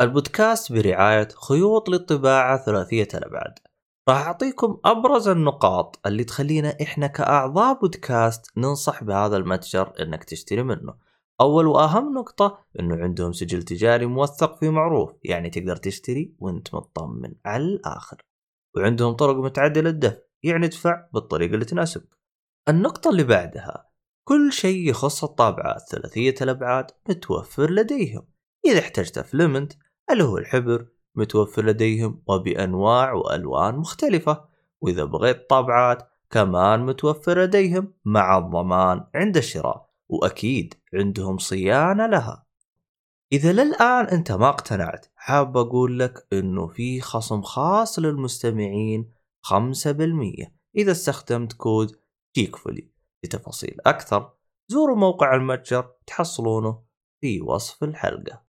البودكاست برعاية خيوط للطباعة ثلاثية الأبعاد راح أعطيكم أبرز النقاط اللي تخلينا إحنا كأعضاء بودكاست ننصح بهذا المتجر إنك تشتري منه. أول وأهم نقطة إنه عندهم سجل تجاري موثق في معروف يعني تقدر تشتري وأنت مطمن على الآخر. وعندهم طرق متعدلة للدفع يعني ادفع بالطريقة اللي تناسبك النقطة اللي بعدها كل شيء يخص الطابعات ثلاثية الأبعاد متوفر لديهم. إذا احتجت فلمنت اللي هو الحبر متوفر لديهم وبأنواع وألوان مختلفة. وإذا بغيت طابعات كمان متوفر لديهم مع الضمان عند الشراء وأكيد عندهم صيانة لها. إذا للآن أنت ما اقتنعت حاب أقول لك أنه في خصم خاص للمستمعين 5% إذا استخدمت كود جيكفولي لتفاصيل أكثر زوروا موقع المتجر تحصلونه في وصف الحلقة.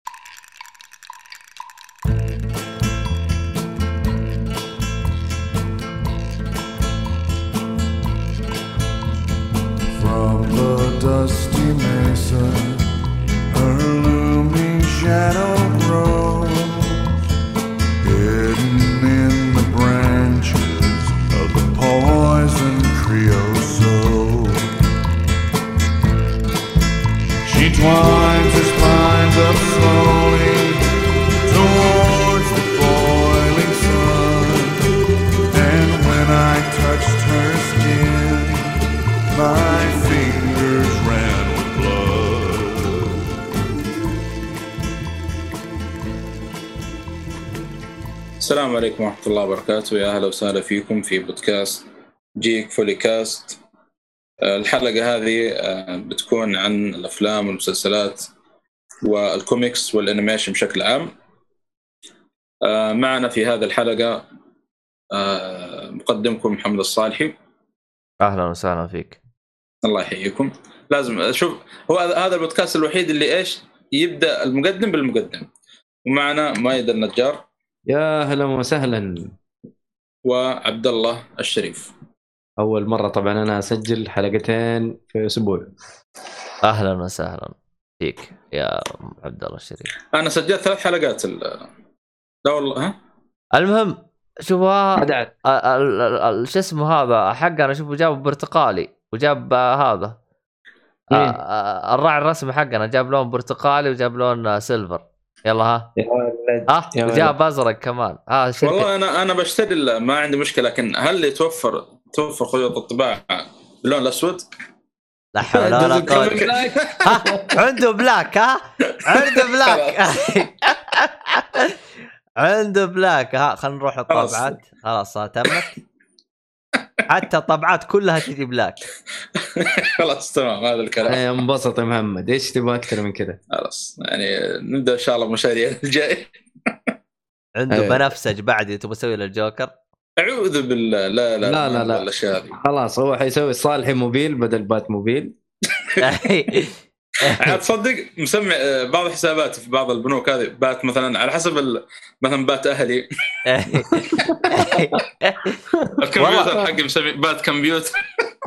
She twines her spines up slowly towards the boiling sun, and when I touched her skin. My fingers ran with blood. السلام عليكم ورحمة الله وبركاته يا أهلا وسهلا فيكم في بودكاست جيك فولي الحلقة هذه آه، بتكون عن الأفلام والمسلسلات وال comics وال animation بشكل عام. آه، معنا في هذه الحلقة آه، مقدمكم محمد الصالحي. أهلا وسهلا فيك. الله يحييكم. لازم شوف هو هذا البودكاست الوحيد اللي إيش؟ يبدأ المقدم بالمقدم. ومعنا مايد النجار. يا هلا وسهلا. وعبد الله الشريف. أول مرة طبعا أنا أسجل حلقتين في أسبوع. أهلا وسهلا. فيك يا عبد الله الشريف. أنا سجلت ثلاث حلقات ال... لا والله ها؟ المهم شوفوا عدعت ال- ال- ال- شو اسمه هذا؟ حقنا شوفوا جاب برتقالي وجاب هذا. آه، مين؟ آه، الراعي الرسمي حقنا جاب لون برتقالي وجاب لون سيلفر. يلا ها؟ ها؟ يا وجاب أزرق كمان. ها والله أنا أنا بشتري ما عندي مشكلة لكن هل يتوفر توفر خيوط الطباعة. باللون الأسود؟ لا حول ولا قوة. ها؟ عنده black ها؟ عنده black عنده black ها خلينا نروح للطابعات خلاص ها تمت. حتى الطابعات كلها تجي بلاك خلاص تمام هذا الكلام. إيه، انبسط يا محمد. إيش تبغى أكثر من كذا؟ خلاص يعني نبدأ إن شاء الله مشاريع الجاي. عنده أيوة. بنفسج بعد تبغى تسوي للجوكر أعوذ بالله. لا لا لا، لا، لا. الأشياء هذه. خلاص هو حيسوي صالحي موبيل بدل بات موبيل. عاد تصدق مسمي آه، بعض حساباتي في بعض البنوك هذه بات مثلا على حسب ال... مثلا بات أهلي. الكمبيوتر. حقي مسمي بات كمبيوتر.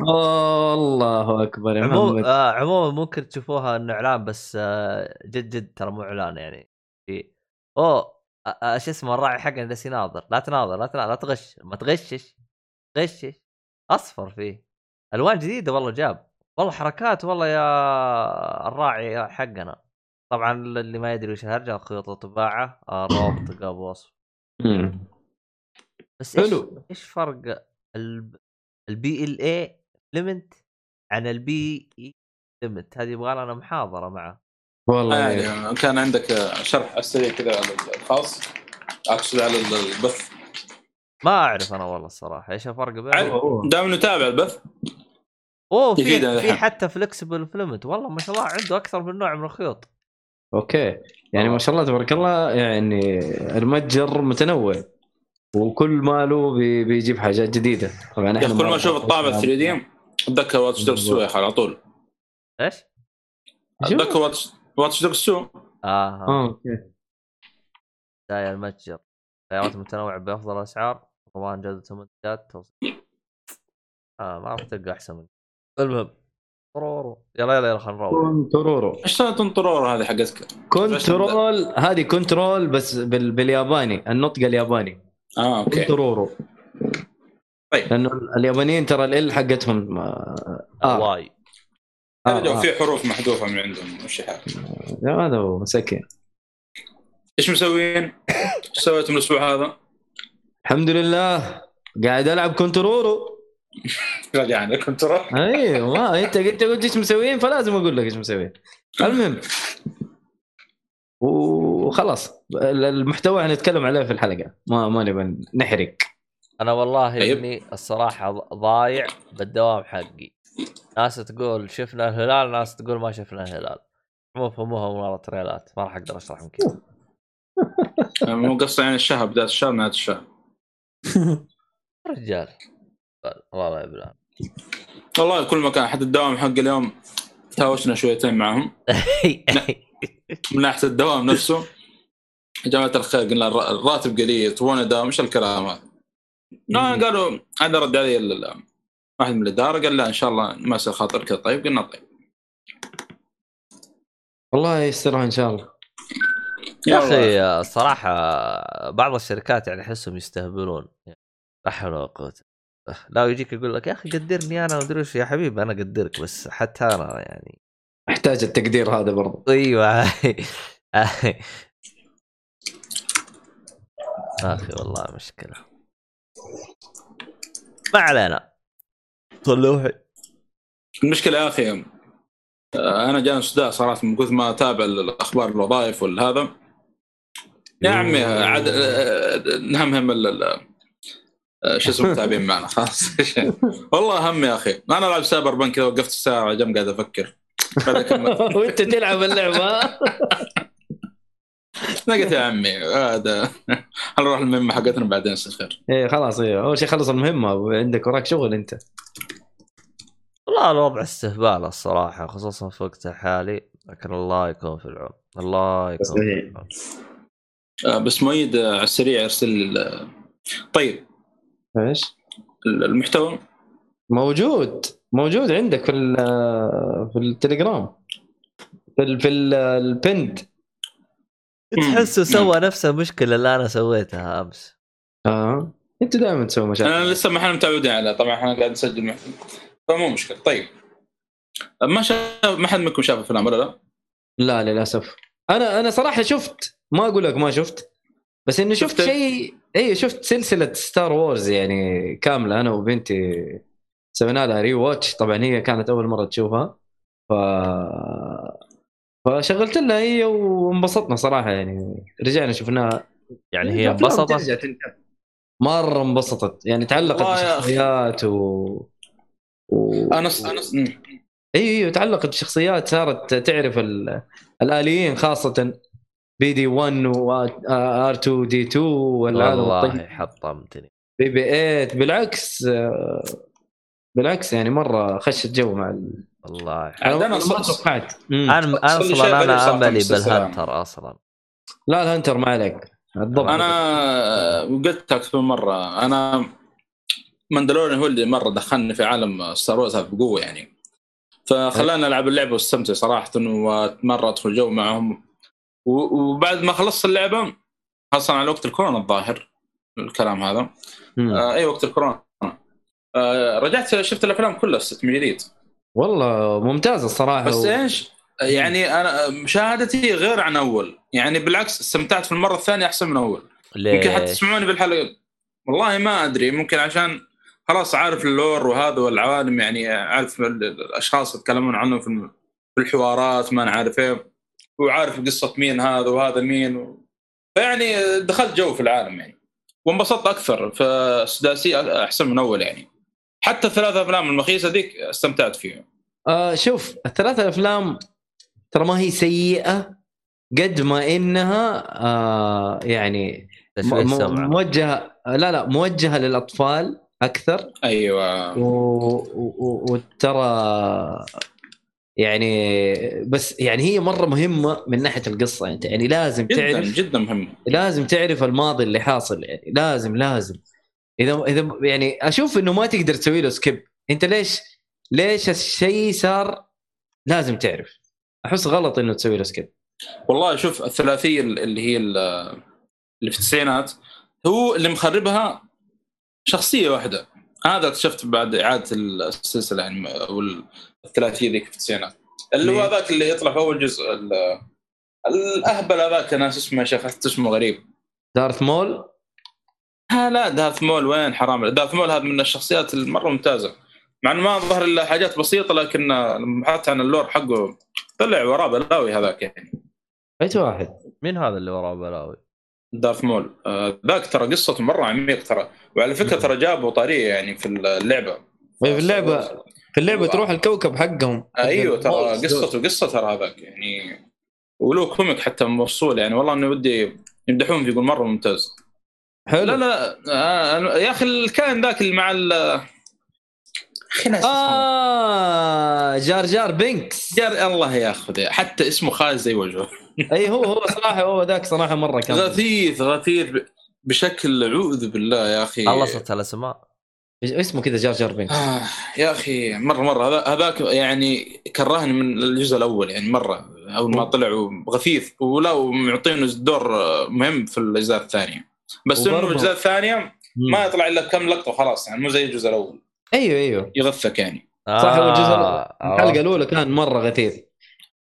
الله أكبر يا عموما محمد. آه عموما ممكن تشوفوها إنه إعلان بس آه جد جد ترى مو إعلان يعني. أوه شو اسمه الراعي حقنا جالس يناظر لا تناظر لا تناظر لا تغش ما تغشش غشش. أصفر فيه. ألوان جديدة والله جاب. والله حركات والله يا الراعي حقنا. طبعا اللي ما يدري وش الهرجة خيوط الطباعة رابط قاب وصف. بس إيش حلو. إيش فرق ال PLA filament عن ال PE filament؟ هذه يبغى لنا محاضرة معه. والله يعني كان عندك آه، شرح على السريع كذا على الخاص. أقصد على البث. ما أعرف أنا والله الصراحة. إيش الفرق بينهم. دام نتابع البث. أوه في في. حتى flexible filament والله ما شاء الله عنده أكثر من نوع من الخيوط. أوكي. يعني ما شاء الله تبارك الله يعني المتجر متنوع وكل ماله بي- بيجيب حاجات جديدة. طبعا إحنا كل ما أشوف الطابع 3 دي أتذكر واتش أخي على طول. إيش؟ أتذكر واتش واتش دوغ سو آه, آه. أوكي. داير المتجر. خيارات متنوعه بأفضل الاسعار ضمان جودة المنتجات توصيل. آه ما راح تلقى أحسن من المهم. طرورو. يلا يلا يلا خلينا نروح. كنترولو إيش سالفه انطرور هذه حقتك؟ كنترول. هذه كنترول بس بال... بالياباني. النطق الياباني. آه أوكي. كنترولو طيب. لأنه اليابانيين ترى ال حقتهم آه, آه. واي. آه. جو آه. في حروف محذوفة من عندهم وش حال هذا هو مسكين إيش مسوين؟ إيش سويتم الأسبوع هذا؟ الحمد لله قاعد ألعب كنترولو رجعنا Control أيوه ما أنت أنت قلت إيش مسويين فلازم أقول لك إيش مسويين المهم وخلاص المحتوى حنتكلم عليه في الحلقة ما ما نبغى نحرق أنا والله طيب. إني الصراحة ضايع بالدوام حقي ناس تقول شفنا الهلال ناس تقول ما شفنا الهلال. مو فهموها مره trailerات. ما راح أقدر أشرح يمكن مو قصة يعني الشهر بداية الشهر نهاية الشهر رجال. والله لا يبلان والله كل مكان حتى الدوام حق اليوم تهاوشنا شويتين معهم. من ناحية الدوام نفسه يا جماعة الخير قلنا الر- الراتب قليل تبغون دوام إيش الكلام هذا؟ لا قالوا هذا رد علي واحد من الإدارة قال لا إن شاء الله ما يصير خاطر كذا. طيب قلنا طيب. والله يسترها إن شاء الله. يا. أخي الصراحه بعض الشركات يعني أحسهم يستهبلون. لا حول ولا قوة. لا يجيك يقول لك يا أخي قدرني أنا ومدري وش يا حبيبي أنا اقدرك بس حتى أنا يعني. أحتاج التقدير هذا برضه أيوه. أخي والله مشكلة. ما علينا. صلوحي المشكلة يا أخي أنا جاني صداع صراحة من كثر ما أتابع الأخبار الوظائف والهذا. يا عمي عاد نهمهم ال- ال- شو اسمه التعبين معنا خلاص. والله هم يا أخي. أنا ألعب سايبر بنك كذا وقفت الساعة على جنب قاعد أفكر. وأنت تلعب اللعبة. نقت يا عمي هذا هنروح المهمة حقتنا بعدين؟ يصير خير. إيه خلاص إيه. أول شيء خلص المهمة وعندك وراك شغل أنت. والله الوضع استهبال الصراحة خصوصا في وقت الحالي لكن الله يكون في العون. الله يكون في. العون. آه، بس مؤيد آه، على السريع ارسل طيب. إيش؟ المحتوى. موجود. موجود عندك في ال- في التليجرام. في ال- في ال- البند. تحسه سوى نفس المشكلة اللي أنا سويتها أمس. آه. أنت دائما تسوي مشاكل. أنا لسه ما إحنا متعودين عليه طبعا إحنا قاعد نسجل فمو مشكلة. طيب. ما شاف ما حد منكم شاف الفيلم ولا لا؟ لا للأسف. أنا أنا صراحة شفت ما أقول لك ما شفت بس شفت شفت؟ شيء إي شفت سلسلة Star Wars يعني كاملة. أنا وبنتي سوينا لها rewatch طبعا هي كانت أول مرة تشوفها. ف فشغلت لها هي وانبسطنا صراحة يعني. رجعنا شفناها يعني هي الأفلام انبسطت. مرة انبسطت. يعني تعلقت. بالشخصيات و... و... أنا أنا. أيوه أيوه تعلقت بالشخصيات صارت تعرف ال... الآليين خاصة. بي دي 1 وار 2 دي 2 والعالم والله حطمتني. بي بي 8 بالعكس آه، بالعكس يعني مرة خشت جو مع ال... والله. أنا ما توقعت. أنا شيء أصلا أنا املي. بالهنتر أصلا. لا ال hunter ما عليك. الضبط. أنا قلت أكثر من مرة أنا ماندلوريان هو اللي مرة دخلني في عالم ستار وورز بقوة يعني. فخلاني ألعب اللعبة واستمتع صراحة ومره أدخل جو معهم. وبعد ما خلصت اللعبة خاصه على وقت الكورونا الظاهر الكلام هذا. آه أي وقت الكورونا. آه رجعت شفت الأفلام كلها ست من جديد والله ممتاز الصراحة بس و... إيش؟ يعني أنا مشاهدتي غير عن أول. يعني بالعكس استمتعت في المرة الثانية أحسن من أول. يمكن حتى ليش؟ تسمعوني بالحلقة. والله ما أدري ممكن عشان خلاص عارف اللور وهذا والعوالم يعني عارف ال- الأشخاص يتكلمون عنه في الحوارات ما نعرف إيه. وعارف قصة مين هذا وهذا مين و... فيعني دخلت جو في العالم يعني. وانبسطت أكثر فالسداسي أحسن من أول يعني. حتى الثلاث أفلام المخيسة ذيك استمتعت فيها. آه شوف الثلاثة أفلام ترى ما هي سيئة قد ما إنها آه يعني تشويه م- م- سمعه موجهة لا لا موجهة للأطفال أكثر. أيوه. و... و... و- وترى يعني بس يعني هي مرة مهمة من ناحية القصة انت يعني لازم جدا تعرف جدا مهم لازم تعرف الماضي اللي حاصل يعني لازم لازم. إذا إذا يعني أشوف إنه ما تقدر تسوي له skip أنت ليش ليش الشيء صار لازم تعرف؟ أحس غلط إنه تسوي له سكيب والله شوف الثلاثية اللي هي ال- اللي في التسعينات هو اللي مخربها شخصية واحدة. هذا اكتشفت بعد إعادة السلسلة يعني أو الثلاثيه ذيك في التسعينات. اللي هو؟ هذاك اللي يطلع في أول جزء ال- الأهبل هذاك ناس اسمه يا شيخ اسمه غريب. دارث مول؟ لا دارث مول وين؟ حرام دارث مول هذا من الشخصيات المرة ممتازة. مع إنه ما ظهر إلا حاجات بسيطة لكن لما بحثت عن ال lore حقه طلع وراه بلاوي هذاك يعني. أي واحد؟ مين هذا اللي وراه بلاوي؟ دارث مول. آه، ذاك ترى قصته مرة عميق ترى. وعلى فكرة ترى جابوا طريقه يعني في اللعبة. في اللعبة. في اللعبة تروح الكوكب حقهم. أيوه ترى. قصته قصه ترى هذاك يعني. ولو comic حتى مفصول يعني. والله إني ودي يمدحون فيه يقول مرة ممتاز. حلو. لا لا آه يا أخي الكائن ذاك اللي مع ال آه جار جار بينكس. جار الله ياخذه حتى اسمه خايس زي وجهه. أي هو هو صراحة هو ذاك صراحة مرة كان. غثيث غثيث بشكل أعوذ بالله يا أخي. خلصت الاسماء اسمه كذا جار جار بينكس. آه يا أخي مرة مرة. هذا هذاك يعني كرهني من الجزء الأول يعني مرة. أول ما طلع غثيث ولا ومعطينه دور مهم في الاجزاء الثانية بس انه الاجزاء الثانية ما يطلع إلا بكم لقطة وخلاص يعني مو زي الجزء الأول. أيوه أيوه. يغثك يعني. صح هو الجزء آه، الحلقة. الأولى كان مرة غثيث.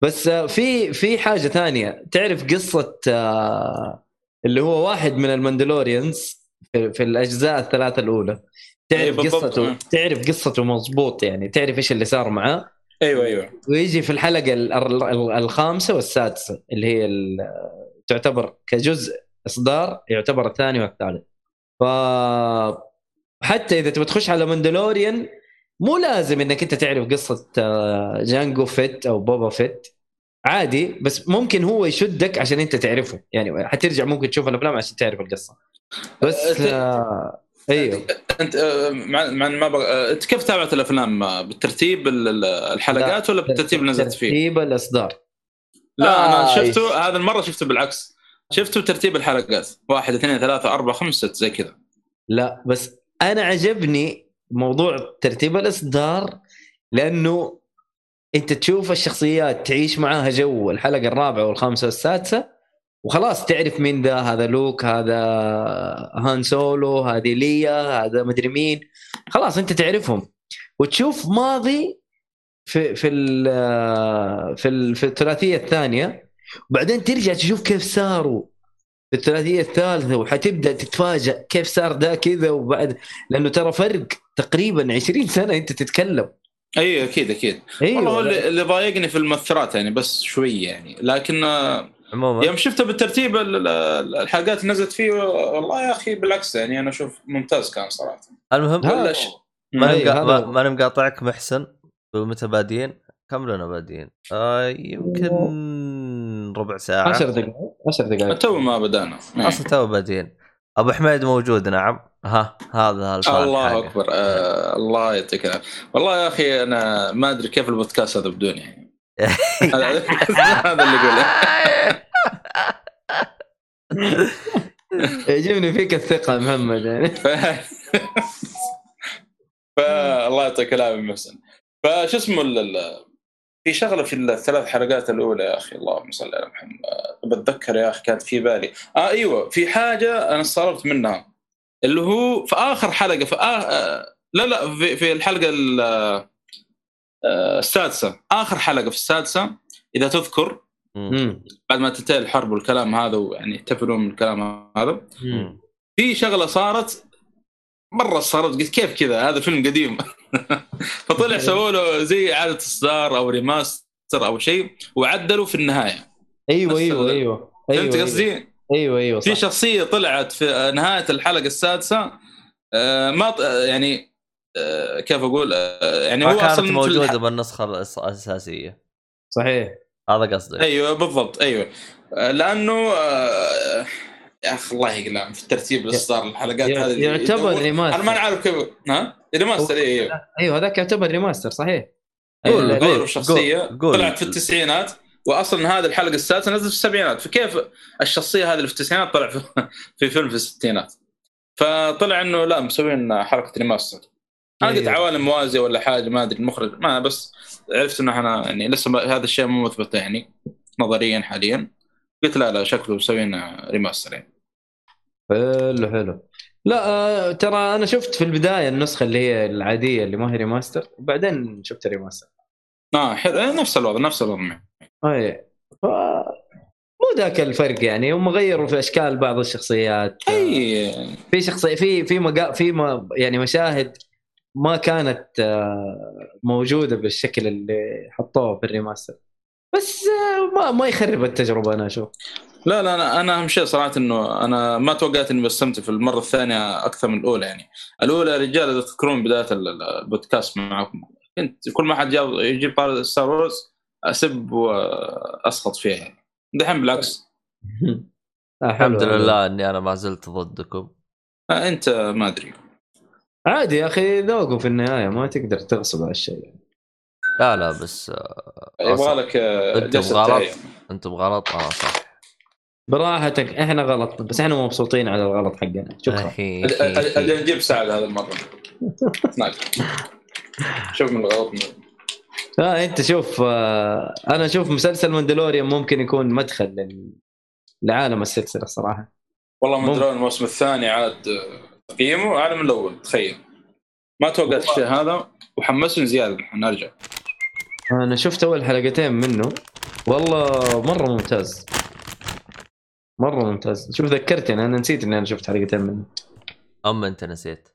بس آه، في في حاجة ثانية. تعرف قصة آه، اللي هو واحد من الماندلوريانز في, الثلاثة الأولى؟ أي تعرف بالضبط. قصته؟ آه. تعرف قصته مضبوط يعني؟ تعرف إيش اللي صار معاه؟ أيوه أيوه. ويجي في الحلقة ال- ال- الخامسة والسادسة اللي هي تعتبر كجزء إصدار يعتبر الثاني والثالث ف حتى إذا تبغى تخش على ماندلوريان مو لازم إنك أنت تعرف قصة آه، جانجو فيت أو بوبا فيت. عادي بس ممكن هو يشدك عشان أنت تعرفه. يعني حترجع ممكن تشوف الأفلام عشان تعرف القصة. بس آه إيوه. أنت آه، مع ما بغ... آه، أنت كيف تابعت الأفلام؟ بالترتيب ال- ال- الحلقات ولا بالترتيب اللي نزلت فيه؟ ترتيب الإصدار. لا أنا آه، شفته هذا المرة شفته بالعكس. شفته ترتيب الحلقات؟ واحد اثنين ثلاثة أربعة خمسة زي كذا. لا بس أنا عجبني موضوع ترتيب الإصدار لأنه أنت تشوف الشخصيات تعيش معاها جو الحلقة الرابعة والخامسة والسادسة وخلاص تعرف مين ذا هذا لوك هذا هان سولو هذه ليا هذا مدري مين. خلاص أنت تعرفهم. وتشوف ماضي في في في الثلاثية الثانية وبعدين ترجع تشوف كيف صاروا في الثلاثية الثالثة وحتبدأ تتفاجأ كيف صار ده كذا وبعد لأنه ترى فرق تقريبا 20 سنة أنت تتكلم أي أكيد أكيد أيوه والله هو. اللي ضايقني في المؤثرات يعني بس شوية يعني لكن عموما يوم شفته بالترتيب ال- ال- الحلقات نزلت فيه والله يا أخي بالعكس يعني أنا أشوف ممتاز كان صراحة المهم ش- ما ما- هو. ما مقاطعك محسن متى بادين؟ كم لنا بادين؟ آه يمكن ربع ساعة. 10 دقائق 10 دقائق. تو ما بدأنا. أصلا تو بادين. أبو حميد موجود نعم. ها هذا الله حقه. أكبر. آه الله يعطيك. والله يا أخي أنا ما أدري كيف البودكاست هذا بدون يعني. هذا اللي يقوله. يعجبني فيك الثقة محمد يعني. فالله يعطيك العافية محسن. فشو اسمه في شغلة في الثلاث حلقات الأولى يا أخي اللهم صل على محمد بتذكر يا أخي كانت في بالي آه أيوه في حاجة أنا استغربت منها اللي هو في آخر حلقة في آه آه، لا لا في, في الحلقة ال- آه، السادسة آخر حلقة في السادسة إذا تذكر. مم. بعد ما تنتهي الحرب والكلام هذا ويعني يحتفلون من الكلام هذا مم. في شغلة صارت مرة صارت قلت كيف كذا هذا فيلم قديم فطلع سووا له زي إعادة إصدار أو ريماستر أو شيء وعدلوا في النهاية. أيوه أيوه ال- أيوه. أيوه فهمت قصدي؟ أيوه أيوه في شخصية طلعت في نهاية الحلقة السادسة آه، ما آه، يعني آه، كيف أقول؟ يعني ما هو كانت أصلا موجودة الح- بالنسخة الأساسية. صحيح. هذا قصدي. أيوه بالضبط أيوه. لأنه يا أخي الله يقلعهم في ترتيب الاصدار الحلقات هذه يعتبر remaster. أنا ما نعرف كيف ها remaster اي أيوه أيوه هذاك يعتبر remaster صحيح قول، قول. قول. طلعت في التسعينات واصلا هذه الحلقة السادسة نزلت في السبعينات فكيف الشخصية هذه اللي في التسعينات طلع في, في فيلم في الستينات فطلع إنه لا مسوين حركة remaster أنا قلت. عوالم موازية ولا حاجة ما أدري المخرج ما بس عرفت انه إحنا يعني لسه هذا الشيء مو مثبت يعني نظريا حاليا قلت لا لا شكله مسوين remaster يعني حلو حلو. لا آه، ترى أنا شفت في البداية النسخة اللي هي العادية اللي ما هي remaster وبعدين شفت remaster آه حلو. آه، نفس الوضع نفس الوضع. اي ف... مو ذاك الفرق يعني. هم غيروا في أشكال بعض الشخصيات. أي. في شخصية في في مقا... في ما يعني مشاهد ما كانت آه، موجودة بالشكل اللي حطوه في الريماستر بس آه، ما ما يخرب التجربة أنا أشوف. لا لا أنا أنا أهم شيء صراحة إنه أنا ما توقعت إني بستمتع في المرة الثانية أكثر من الأولى يعني. الأولى يا رجال اذا تذكرون بداية ال- ال- البودكاست معكم. كنت كل ما حد جاب يجيب ستار وورز أسب وأسقط فيها يعني. دحين بالعكس. آه، الحمد. لله إني أنا ما زلت ضدكم. آه أنت ما أدري. عادي يا أخي ذوقه في النهاية ما تقدر تغصب على الشيء يعني. لا لا بس آه، يبغى لك آه، أنت جلسة بغلط. تعاية. أنتم غلط أنا صح براحتك إحنا غلط بس إحنا مبسوطين على الغلط حقنا شكرا أخي. نجيب سعد هذه المرة شوف من الغلط لا أنت شوف آه، أنا أشوف مسلسل ماندلوريان ممكن يكون مدخل. لعالم السلسلة صراحة والله ممكن. من درون الموسم الثاني عاد آه، تقييمه أعلى من الأول تخيل ما توقعت الشيء هذا وحمسني زيادة ارجع أنا شفت أول حلقتين منه. والله مرة ممتاز. مرة ممتاز. شوف ذكرتني أنا نسيت إني أنا شفت حلقتين منه. أما أنت نسيت.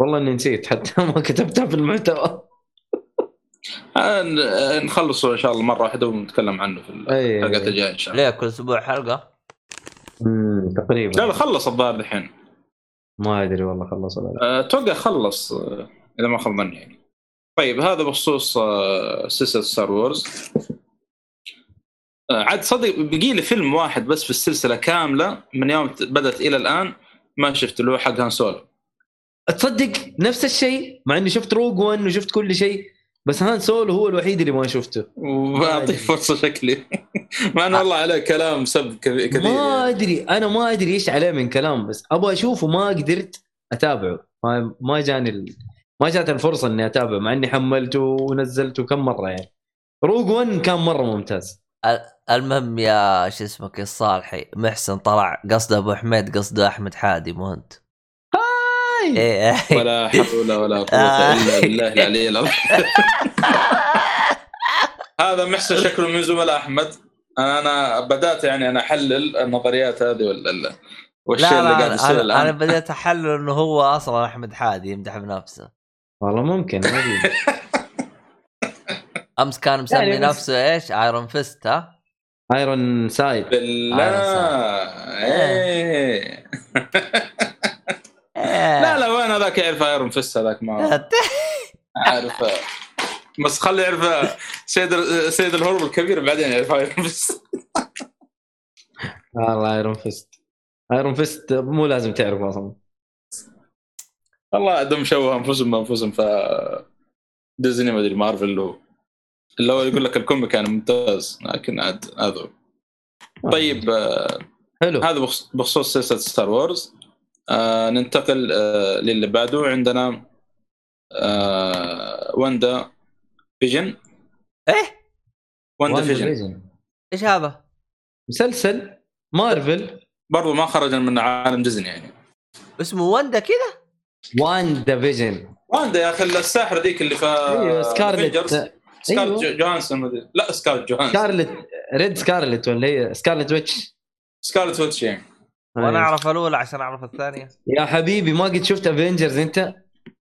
والله إني نسيت حتى ما كتبتها في المحتوى. ن- نخلصه إن شاء الله مرة واحدة ونتكلم عنه في. الحلقات الجاية إن شاء الله. ليه كل أسبوع حلقة؟ امم تقريبا. لا لا خلص الظاهر الحين. ما أدري والله خلص ولا لا. أتوقع خلص آه، إذا ما خاب ظني يعني طيب هذا بخصوص آه، سلسلة ستار وورز آه، عاد صدق بقي لي فيلم واحد بس في السلسلة كاملة من يوم بدأت إلى الآن ما شفت اللي هو حق هان سولو تصدق نفس الشيء مع إني شفت روج 1 وشفت كل شيء بس هان سولو هو الوحيد اللي ما شفته. واعطيه فرصة شكلي. مع إنه والله عليه كلام سب كث- كثير ما يعني. أدري أنا ما أدري إيش عليه من كلام بس أبغى أشوفه ما قدرت أتابعه. ما ما جاني. ما جات الفرصة إني اتابعه مع إني حملته ونزلته كم مرة يعني. روج 1 كان مرة ممتاز. المهم يا شو اسمك يا الصالحي محسن طلع قصده أبو حميد قصده أحمد حادي مو أنت؟ هاي! إيه. ولا حول ولا قوة آه. الا بالله العلي العظيم. هذا محسن شكله من زملاء أحمد. أنا أنا بدأت يعني أنا أحلل النظريات هذه ولا لا والشيء لا اللي قاعد يصير أنا, أنا الآن. بديت أحلل إنه هو أصلا أحمد حادي يمدح بنفسه. والله ممكن. أمس كان مسمي يعني بس- نفسه إيش؟ ايرون فيست ها؟ ايرون سايد بالله. إيه. لا لا وين هذاك يعرف ايرون فيست هذاك؟ ما عارف بس خلي يعرف سيد سيد الهرب الكبير بعدين يعرف ايرون فيست والله ايرون فيست ايرون فيست مو لازم تعرفه أصلا. والله دم شوه أنفسهم بأنفسهم ف ديزني ما أدري مارفل اللي هو اللي هو يقول لك ال comic كان ممتاز لكن عاد هذا هو. طيب آه، حلو. هذا بخص- بخصوص سلسلة Star Wars. آه ننتقل آه للي بعده. عندنا آه WandaVision. إيه؟ Wanda WandaVision. Vision. إيش هذا؟ مسلسل مارفل. برضو ما خرج من عالم ديزني يعني. اسمه وندا كذا؟ WandaVision واندا يا أخي الساحره ذيك اللي في أيوه. Scarlet Scarlett Johansson لا Scarlett Johansson Scarlet Red Scarlet ولا هي Scarlet Witch Scarlet Witch يعني وأنا أيوة. أعرف الأولى عشان أعرف الثانية. يا حبيبي ما قد شفت Avengers أنت؟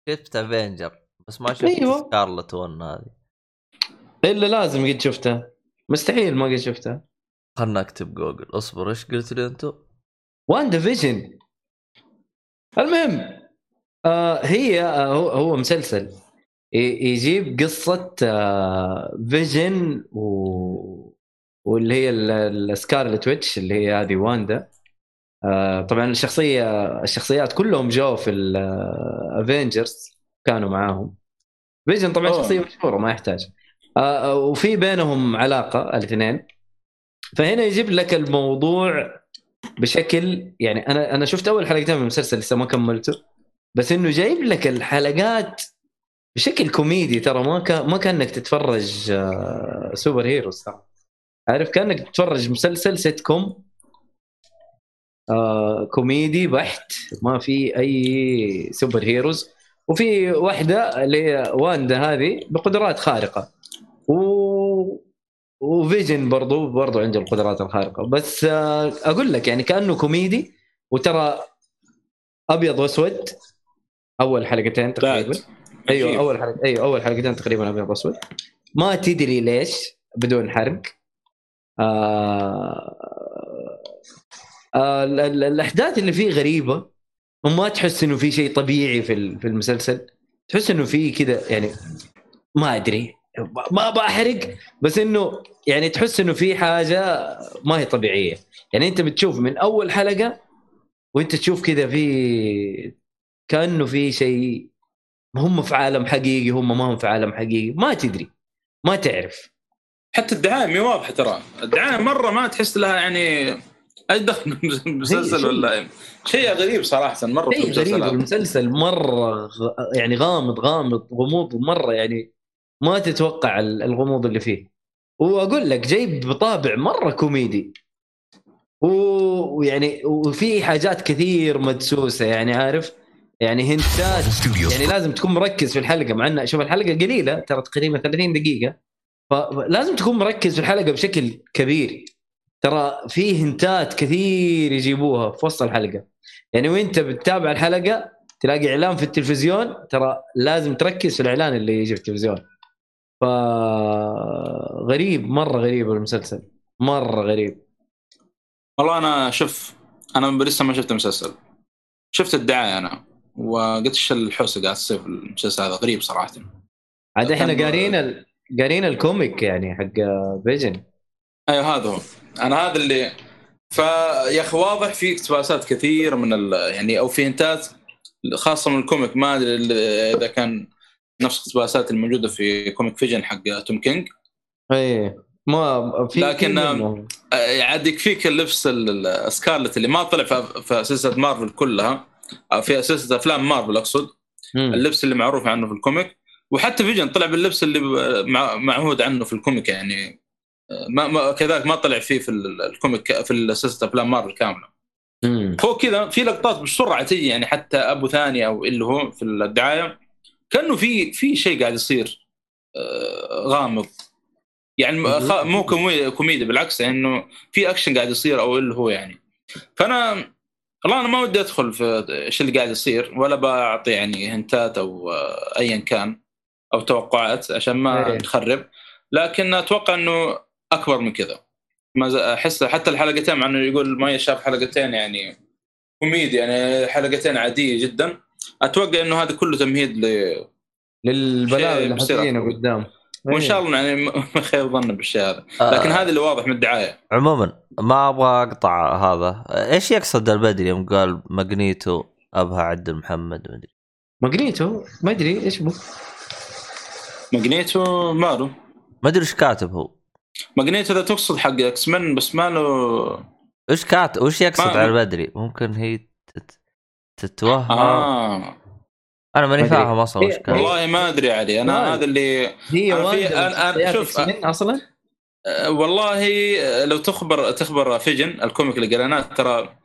شفت Avenger بس ما شفت أيوة. Scarlet one هذه. إلا لازم قد شفتها مستحيل ما قد شفتها خلنا أكتب جوجل اصبر إيش قلت لي أنتم؟ WandaVision المهم آه هي آه هو, هو مسلسل. يجيب قصة آه Vision و... واللي هي ال- ال Scarlet Witch اللي هي هذه واندا. آه طبعا الشخصية الشخصيات كلهم جو في ال Avengers كانوا معاهم. Vision طبعا أوه. شخصية مشهورة ما يحتاج آه وفي بينهم علاقة الاثنين. فهنا يجيب لك الموضوع بشكل يعني أنا أنا شفت أول حلقتين من المسلسل لسه ما كملته. بس إنه جايب لك الحلقات بشكل كوميدي ترى ما كان ما كأنك تتفرج آه، superheroes عارف؟ كأنك تتفرج مسلسل سيت كوم آه كوميدي بحت ما في أي superheroes. وفي واحدة اللي واندا هذه بقدرات خارقة. و وفيجن برضو برضو عنده القدرات الخارقة. بس آه أقول لك يعني كأنه كوميدي وترى أبيض وأسود. أول حلقتين تقريبا. أيوه. أول حلقة أيوه أول حلقتين تقريبا ابيض واسود ما تدري ليش بدون حرق. آه آه ال- ال- الأحداث اللي فيه غريبة وما تحس إنه في شيء طبيعي في في المسلسل. تحس إنه في كذا يعني ما أدري ما بحرق بس إنه يعني تحس إنه في حاجة ما هي طبيعية. يعني أنت بتشوف من أول حلقة وأنت تشوف كذا في كأنه في شيء هم في عالم حقيقي هم ما هم في عالم حقيقي. ما تدري. ما تعرف. حتى الدعاية مي واضحة ترى. الدعاية مرة ما تحس لها يعني أي دخل بالمسلسل شيء- ولا شيء. غريب صراحة مرة شيء غريب. المسلسل مرة. يعني غامض غامض غموض مرة يعني ما تتوقع ال- الغموض اللي فيه. وأقول لك جايب بطابع مرة كوميدي. و- ويعني وفي حاجات كثير مدسوسة يعني عارف؟ يعني هنتات يعني لازم تكون مركز في الحلقة مع انها شوف الحلقة قليلة ترى تقريبا 30 دقيقة. فلازم تكون مركز في الحلقة بشكل كبير. ترى في هنتات كثير يجيبوها في وسط الحلقة. يعني وانت بتتابع الحلقة تلاقي إعلان في التلفزيون ترى لازم تركز في الإعلان اللي يجي في التلفزيون. ف غريب مرة غريب المسلسل. مرة غريب. والله أنا شوف أنا لسه ما شفت المسلسل. شفت الدعاية أنا. وقلت إيش الحوسة قاعد تصير في المسلسل هذا؟ غريب صراحة. عاد إحنا قارين ال... قارين ال comic يعني حق Vision أيوه هذا هو. أنا هذا اللي فيا أخي واضح في اقتباسات كثير من ال... يعني أو في hint ات خاصة من ال comic. ما أدري إذا كان نفس الاقتباسات الموجودة في comic Vision حق Tom King. إيه. ما في لكن-. آه، عاد يكفيك اللبس ال- ال- Scarlet اللي ما طلع في سلسلة مارفل كلها. في سلسله أفلام مارفل أقصد. مم. اللبس اللي معروف عنه في ال comic. وحتى Vision طلع باللبس اللي معهود عنه في ال comic يعني ما, ما كذلك ما طلع فيه في ال- ال comic في سلسله أفلام مارفل كاملة. مم. فوق كذا في لقطات بسرعة تجي يعني حتى أبو ثاني أو اللي هو في الدعاية كأنه في في شيء قاعد يصير آه، غامض. يعني مو كومي- كوميدي بالعكس يعني إنه في أكشن قاعد يصير أو اللي هو يعني. فأنا والله أنا ما ودي أدخل في إيش اللي قاعد يصير ولا بعطي يعني هنتات أو ايا كان أو توقعات عشان ما إيه. نخرب لكن أتوقع إنه أكبر من كذا ما أحس حتى الحلقتين مع إنه يقول ما شاف حلقتين يعني كوميدي يعني حلقتين عادية جدا أتوقع إنه هذا كله تمهيد ل للبلاوي اللي. قدام وان إيه. شاء الله يعني ما خير ظن بالشيء هذا. آه، لكن هذا اللي واضح من الدعاية. عموما ما أبغى أقطع هذا. إيش يقصد البدري يوم قال ماجنيتو أبها عدل محمد ما أدري. ماجنيتو؟ ما أدري إيش بو ماجنيتو ماله. ما أدري إيش كاتب هو. ماجنيتو إذا تقصد حق إكس من بس ماله إيش كاتب؟ وش يقصد على البدري؟ ممكن هي تت... تتوهم. آه. أنا ماني. فاهم أصلا وش كاتب والله ما أدري علي أنا ما- هذا اللي هي أنا في- أنا- شخصيات شوف، أصلا؟ آه، والله لو تخبر تخبر Vision ال comic اللي قريناه ترى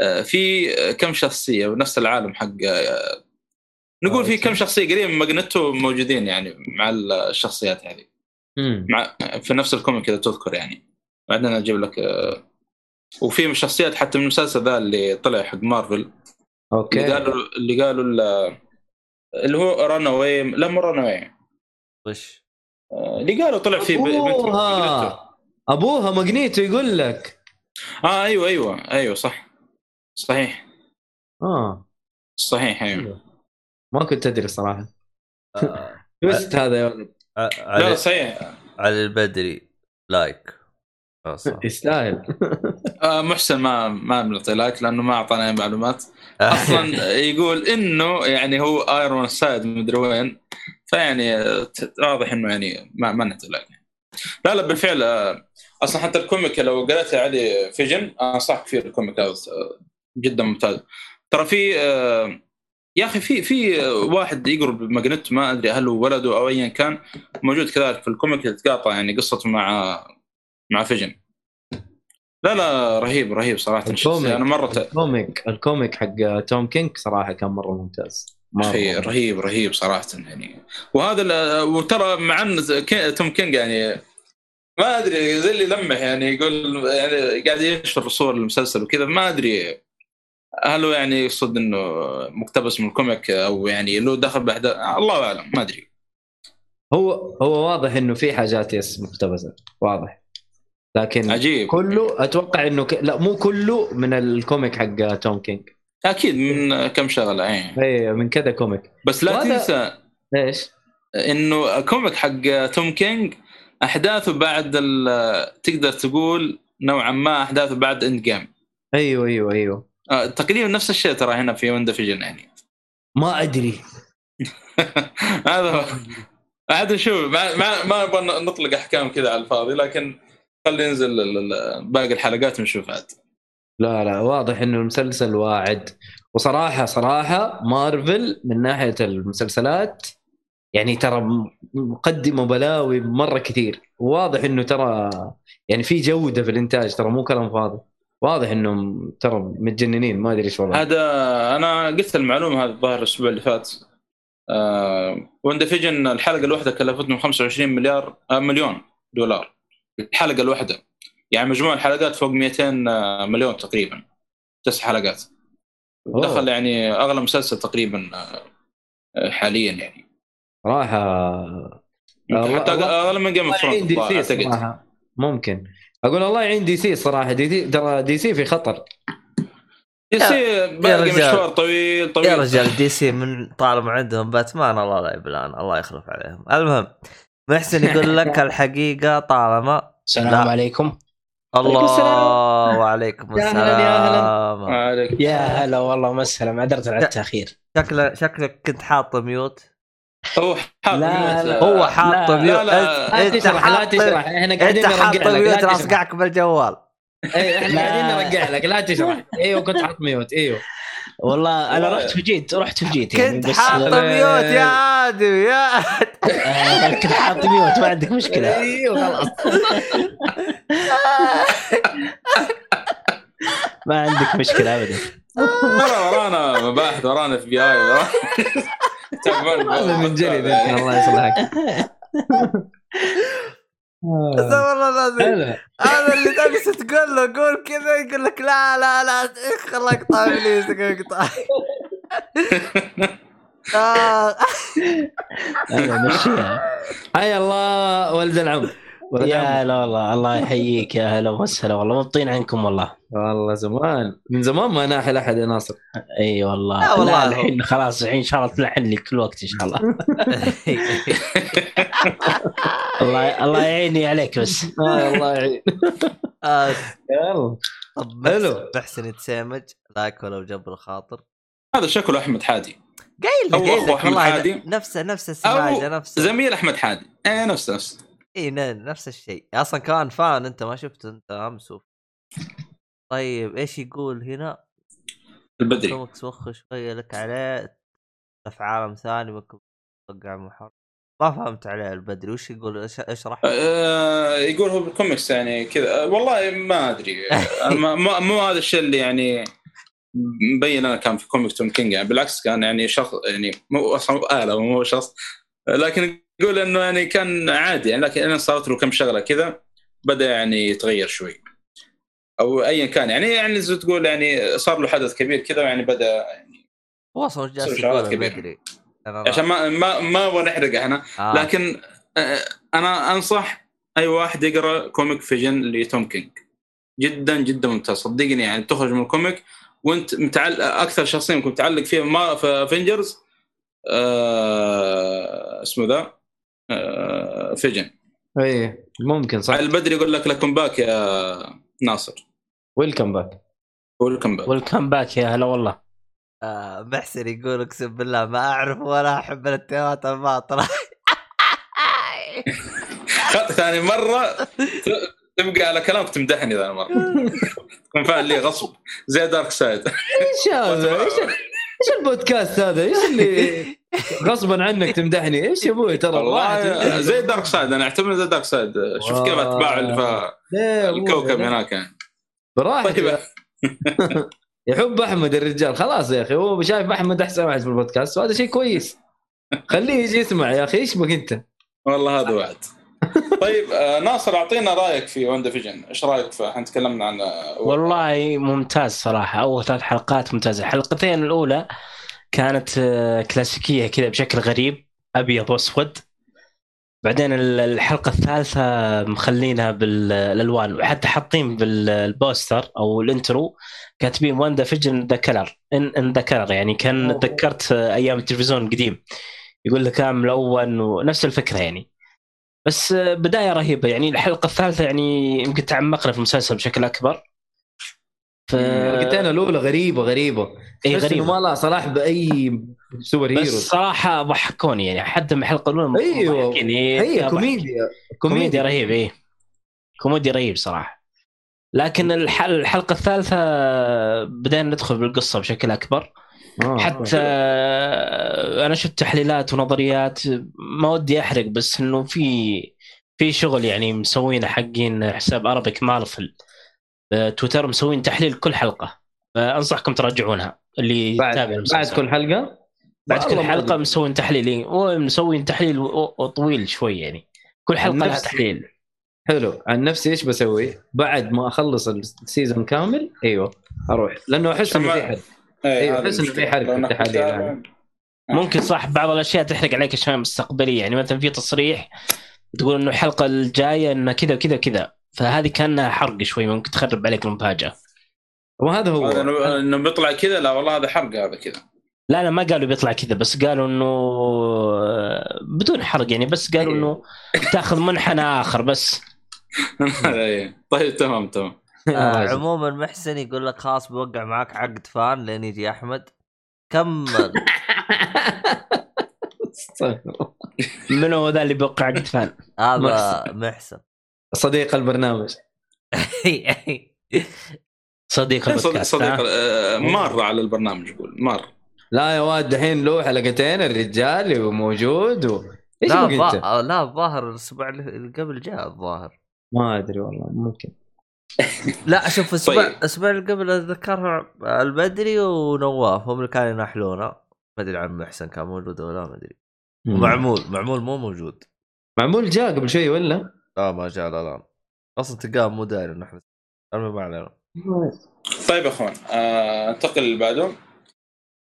آه، في كم شخصية ونفس العالم حق آه، نقول في كم شخصية قريبه من Magneto موجودين يعني مع الشخصيات هذه. مع في نفس ال comic إذا تذكر يعني. بعدين أجيب لك وفي من الشخصيات حتى من المسلسل ذا اللي طلع حق مارفل. اللي okay. قالوا اللي قالوا ال- اللي هو Runaways لا مو Runaways وش اللي قالوا طلع فيه. أبوها. أبوها Magneto يقول لك. آه أيوه أيوه أيوه صح. صحيح. آه. صحيح أيوه. ما كنت أدري الصراحه آه، twist هذا يا ولد. ع- لا صحيح. علي البدري like آه، صح. يستاهل. آه محسن ما ما بنعطي like لأنه ما أعطانا أي معلومات. أصلا يقول إنه يعني هو Ironside مدري وين فيعني ت- واضح إنه يعني ما ما نعطي like. لا لا بالفعل آه، أصلا حتى ال comic لو قريت عليه Vision انصحك فيه ال comic هذا جدا ممتاز. ترى في يا أخي في في واحد يقرب Magneto ما أدري هل هو ولده أو ايا كان موجود كذلك في ال comic يتقاطع يعني قصته مع مع Vision. لا لا رهيب رهيب صراحة. الشخصية. أنا مرة ال comic ال comic حق Tom King صراحة كان مرة ممتاز. أخي رهيب رهيب صراحة يعني. وهذا وترى مع إن Tom King يعني ما أدري زي اللي لمح يعني يقول يعني قاعد ينشر صور المسلسل وكذا ما أدري هل هو يعني يقصد إنه مقتبس من ال comic أو يعني له دخل باحداث الله أعلم ما أدري. هو هو واضح إنه في حاجات yes مقتبسة واضح. لكن عجيب. كله أتوقع إنه ك... لا مو كله من ال comic حق Tom King. أكيد من كم شغلة اي اي من كذا comic. بس لا وهذا- تنسى إيش؟ إنه ال comic حق Tom King أحداثه بعد ال- تقدر تقول نوعا ما أحداثه بعد Endgame أيوه أيوه أيوه. آه، تقريبا نفس الشيء ترى هنا في WandaVision يعني. ما أدري. هذا. عاد نشوف ما ما ما نبغى نطلق أحكام كذا على الفاضي لكن خلي ينزل باقي الحلقات ونشوف عاد. لا لا واضح إنه المسلسل واعد. وصراحة صراحة مارفل من ناحية المسلسلات يعني ترى مقدمة بلاوي مرة كثير. واضح إنه ترى يعني في جودة في الإنتاج ترى مو كلام فاضي. واضح إنهم ترى متجننين ما أدري إيش والله هذا أنا قلت المعلومة هذه الظاهر الأسبوع اللي فات. آه WandaVision الحلقة الواحدة كلفتهم 25 مليار آه مليون دولار. الحلقة الواحده يعني مجموع الحلقات فوق 200 مليون تقريبا. تسع حلقات. أوه. دخل يعني أغلى مسلسل تقريبا آه، حاليا يعني. صراحة الله- حتى أغلى من Game of صراحة. ممكن. أقول الله يعين DC صراحة. DC ترى DC في خطر. دي سي باقي. مشوار طويل طويل. يا رجال دي سي من طالما عندهم باتمان. الله لا يبلان الله يخلف عليهم. المهم محسن يقول لك الحقيقة طالما السلام لا. عليكم الله السلام. وعليكم هلا، يا هلا. السلام يا هلا والله مسهلا معذرة على التأخير شكلك شكلك كنت حاط ميوت هو حاط لا،. هو حاط لا، ميوت لا، لا. أنت- لا انت حاط تشرح إحنا قاعدين انت حاط نرجع لك ميوت. لاصقعك بالجوال اي إحنا لا. قاعدين نرجع لك لا تشرح أيوه كنت حاط ميوت أيوه والله أنا رحت وجيت رحت وجيت يعني كنت حاط ميوت يا آدم يا آه، كنت حاط ميوت ما عندك مشكلة. أيوه خلاص. ما عندك مشكلة ابدا. ترى ورانا مباحث ورانا اف بي آي. من جلد الله يصلحك. بس والله لازم. هذا اللي تجلس تقول له قول كذا يقول لك لا لا لا خل اقطع ابليس اقطع آه. مشيها حيا الله ولد العم يا. هلا والله الله يحييك يا هلا وسهلا والله مبطين عنكم والله. والله زمان من زمان ما ناحل احد يا ناصر. إي والله. لا والله. لا الحين خلاص الحين ان شاء الله تلحن لي كل وقت إن شاء الله. الله الله يعيني عليك بس. آه الله يعين. آه. يلا. طب حلو. محسن- محسن يتسامج لايك ولو جبر الخاطر. هذا شكله أحمد حادي. قايل لك والله حادي. نفسه نفس السماجة نفسه. زميل أحمد حادي. إيه نفس نفس اي نفس الشيء. أصلا كان فان أنت ما شفته أنت امس طيب إيش يقول هنا؟ البدري كوميكس وخ شوية لك عليه في عالم ثاني ممكن توقع ما فهمت عليه البدري وش يقول؟ إشرح آه يقول هو بالكوميكس يعني كذا. آه، والله ما أدري. ما- مو مو هذا الشيء اللي يعني مبين أنا كان في comic توم كينج يعني. بالعكس كان يعني شخص يعني مو أصلا آلة مو شخص. لكن يقول إنه يعني كان عادي يعني لكن أنا صارت له كم شغلة كذا بدأ يعني يتغير شوي. أو ايا كان يعني يعني زي تقول يعني صار له حدث كبير كذا يعني بدأ يعني وش جالس شغلات أنا- عشان ما ما ما نحرق إحنا آه. لكن أنا أنصح أي واحد يقرأ comic Vision لتوم كينج. جدا جدا ممتاز صدقني يعني تخرج من ال comic وأنت متعلق أكثر شخصيه ممكن متعلق فيها ما في Avengers آه اسمه ذا؟ Vision. اي إيه، ممكن صح. البدري يقول لك welcome back يا ناصر. Welcome back. Welcome back. Welcome back يا هلا والله. آه محسن يقول اقسم بالله ما أعرف ولا أحب الاتهامات الباطله ثاني مرة. تبقى على كلامك تمدحني ذا المره تكون فاعل لي غصب. زي Darkseid. إيش هذا؟ إيش البودكاست هذا؟ إيش اللي غصبا عنك تمدحني؟ إيش يا أبوي؟ ترى والله زي Darkseid أنا أعتبره زي Darkseid. شوف كيف أتباع أبوي؟ الكوكب هناك يعني. براحته طيب. يحب أحمد الرجال. خلاص يا أخي هو شايف أحمد أحسن واحد في البودكاست وهذا شيء كويس. خليه يجي يسمع يا أخي إيش بك أنت؟ والله هذا وعد طيب آه، ناصر أعطينا رأيك في وندا فيجن إيش رأيك في إحنا تكلمنا عن آه، والله ممتاز صراحة. أول ثلاث حلقات ممتازة. الحلقتين الأولى كانت آه، كلاسيكية كذا بشكل غريب أبيض وأسود. بعدين ال- الحلقة الثالثة مخلينها بالألوان وحتى حاطين بالبوستر أو ال intro كاتبين WandaVision the color in the color يعني كأن. تذكرت أيام التلفزيون القديم. يقول لك كان ملون ونفس الفكرة يعني. بس آه، بداية رهيبة يعني. الحلقة الثالثة يعني يمكن تعمقنا في المسلسل بشكل أكبر. ف حلقتين الأولى غريبة غريبة. اي تحس غريب انه ما لها صلاح بأي سوبر بس heroes صراحة ضحكوني يعني حتى من الحلقة الأولى أيوه. فيها كوميديا. كوميديا رهيب إيه. كوميديا رهيب صراحة. لكن الح- الحلقة الثالثة بدينا ندخل بالقصة بشكل أكبر. آه. حتى أنا شفت تحليلات ونظريات ما ودي أحرق بس إنه في في شغل يعني مسوينه حقين حساب Arabic Marvel تويتر مسوين تحليل كل حلقة. فأنصحكم تراجعونها اللي بعد, بعد. كل حلقة؟ بعد كل حلقة مسوين تحليل إيه، ومسوين تحليل طويل شوي يعني. كل حلقة لها تحليل حلو. عن نفسي إيش بسوي؟ بعد ما أخلص السيزون كامل إيوه أروح. لأنه أحس إنه في حد إيه، أيوة، هذه أحس إنه في إنك التحاليل يعني. ممكن صح بعض الأشياء تحرق عليك اشياء مستقبلية. يعني مثلا في تصريح تقول إنه الحلقة الجاية إنه كذا وكذا وكذا فهذه كانها حرق شوي ممكن تخرب عليك المفاجأة. وهذا هو. هذا انه بيطلع كذا؟ لا والله هذا حرق هذا كذا. لا لا ما قالوا بيطلع كذا بس قالوا إنه آه، بدون حرق يعني بس قالوا إنه تاخذ منحنى آخر بس. إيه. طيب تمام تمام. آه راجل. عموما محسن يقول لك خلاص بوقع معك عقد فان لين يجي أحمد. كمل. استغفر منو ذا اللي بيوقع عقد فان؟ هذا محسن. صديق البرنامج. صديق صديق البودكاست صديق؟ آه، مر على البرنامج يقول مر لا يا واد دحين له حلقتين الرجال موجود و... إيش لا؟ الظا- لا الظاهر الأسبوع اللي قبل جاء الظاهر. ما أدري والله ممكن. لا شوف الأسبوع طيب. الأسبوع اللي قبل أتذكرها البدري ونواف هم اللي كانوا ينحلونا ما أدري عن محسن كان موجود ولا ما أدري. ومعمول معمول مو موجود. معمول جاء قبل شوي ولا؟ آه ما جاء لا لا أصلا تلقاه مو داير إنه إحنا المهم ما علينا طيب يا أخوان آه، أنتقل اللي بعده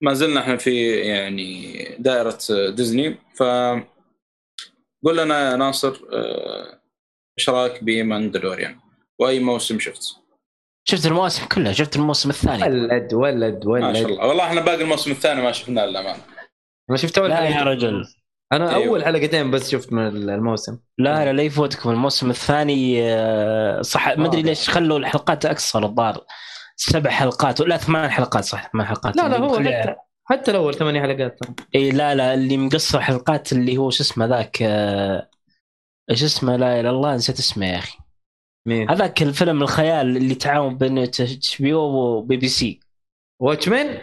ما زلنا إحنا في يعني دائرة ديزني. ف قول لنا يا ناصر آه، إيش رأيك بماندلوريان؟ وأي موسم شفت؟ شفت المواسم كلها شفت الموسم الثاني. ولد ولد ما شاء ولد الله. والله إحنا باقي الموسم الثاني ما شفناه للأمانة. ما شفت اول لا يا. رجل. أنا أيوه. أول حلقتين بس شفت من الموسم. لا لا لا يفوتكم الموسم الثاني آه، صح. ما أدري آه. ليش خلوا الحلقات اقصر الظاهر. سبع حلقات ولا ثمان حلقات صح. ثمان حلقات. لا لا اللي هو حتى حتى الأول ثمانية حلقات. إي لا لا اللي مقصر حلقات اللي هو شو اسمه ذاك آه، إيش اسمه لا إله إلا الله نسيت اسمه يا أخي. مين؟ هذاك الفيلم الخيال اللي تعاون بين HBO و BBC. Watchmen؟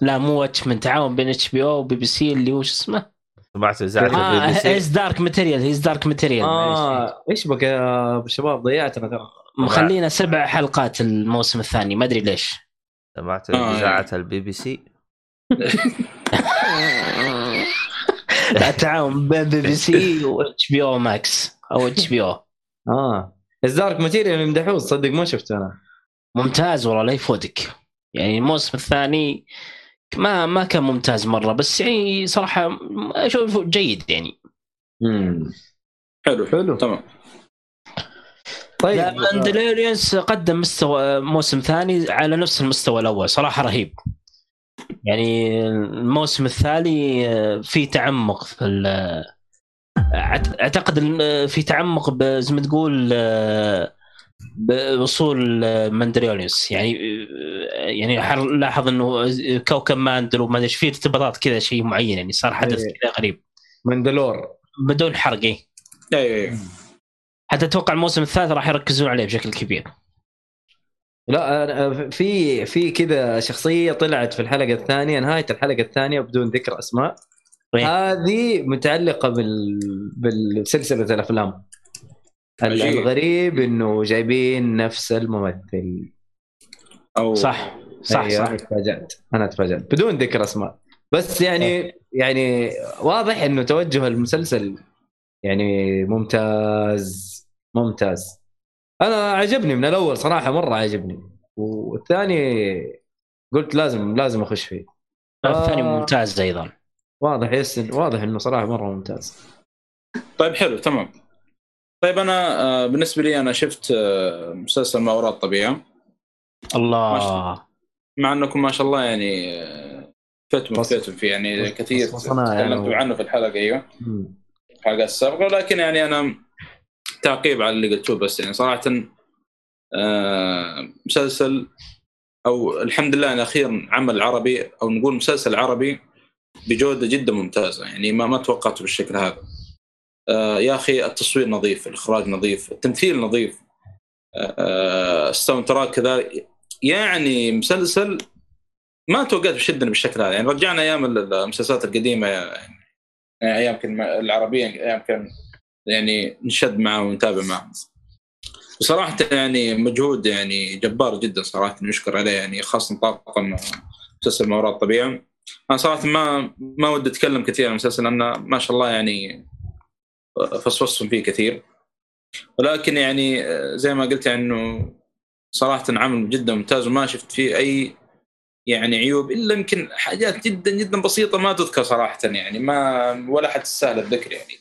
لا مو Watchmen تعاون بين إتش بي أو وبي بي سي اللي هو شو اسمه؟ سمعت اذاعه آه ال BB His Dark Materials His Dark Materials آه إيش بك يا شباب؟ ضيعتنا ترى. مخلينا سبع حلقات الموسم الثاني ما أدري ليش. سمعت آه، إذاعة البي بي سي. التعاون بين BBC و HBO Max أو HBO. آه. ال Dark Materials يمدحوه صدق ما شفته أنا. ممتاز والله لا يفوتك. يعني الموسم الثاني ما ما كان ممتاز مرة بس يعني صراحة أشوفه جيد يعني. امم حلو. حلو. تمام. طيب. لا Mandalorians قدم مستوى موسم ثاني على نفس المستوى الأول صراحة رهيب. يعني الموسم الثاني في تعمق في أعتقد في تعمق زي ما تقول بوصول آه، Mandalorians يعني آه، يعني لاحظ إنه كوكب Mandal وما أدري في ارتباطات كذا شيء معين يعني صار حدث إيه. كذا غريب. Mandalore بدون حرق إيه. أيوه أيوه حتى أتوقع الموسم الثالث راح يركزون عليه بشكل كبير. لا أنا في في كذا شخصية طلعت في الحلقة الثانية نهاية الحلقة الثانية بدون ذكر أسماء. إيه. هذه متعلقة بال بالسلسلة الأفلام. ال- عجيب. الغريب إنه جايبين نفس الممثل. أو. صح صح أيوة، صح. أنا تفاجأت. أنا تفاجأت. بدون ذكر أسماء. بس يعني يعني واضح إنه توجه المسلسل. يعني ممتاز ممتاز. أنا عجبني من الأول صراحة مرة عجبني. والثاني قلت لازم لازم أخش فيه. الثاني آه. ممتاز أيضا. واضح يس واضح إنه صراحة مرة ممتاز. طيب حلو تمام. طيب أنا آه، بالنسبة لي أنا شفت آه، مسلسل ما وراء الطبيعة الله مع أنكم ما شاء الله يعني آه، فتم فتم فيه يعني كثير يعني. تكلمتوا عنه في الحلقة أيوه مم. الحلقات السابقة لكن يعني أنا تعقيب على اللي قلتوه بس يعني صراحة مسلسل أو الحمد لله ان أخيرا عمل عربي أو نقول مسلسل عربي بجودة جدا ممتازة يعني ما ما توقعته بالشكل هذا يا أخي التصوير نظيف الإخراج نظيف التمثيل نظيف. آه، الساوند تراك كذا يعني مسلسل ما توقعت بشدة بالشكل هذا. يعني رجعنا أيام المسلسلات القديمة يعني أيام كان العربية أيام كان يعني نشد معه ونتابع معه بصراحه يعني مجهود يعني جبار جدا صراحة يشكر عليه يعني خاصة طاقم مسلسل ما وراء الطبيعه أنا صراحة ما ما ودي أتكلم كثير عن المسلسل لأنه ما شاء الله يعني فصفصهم فيه كثير. ولكن يعني زي ما قلت يعني إنه صراحة عمل جدا ممتاز وما شفت فيه أي يعني عيوب إلا يمكن حاجات جدا جدا بسيطة ما تذكر صراحة يعني ما ولا حتى تستاهل الذكر يعني.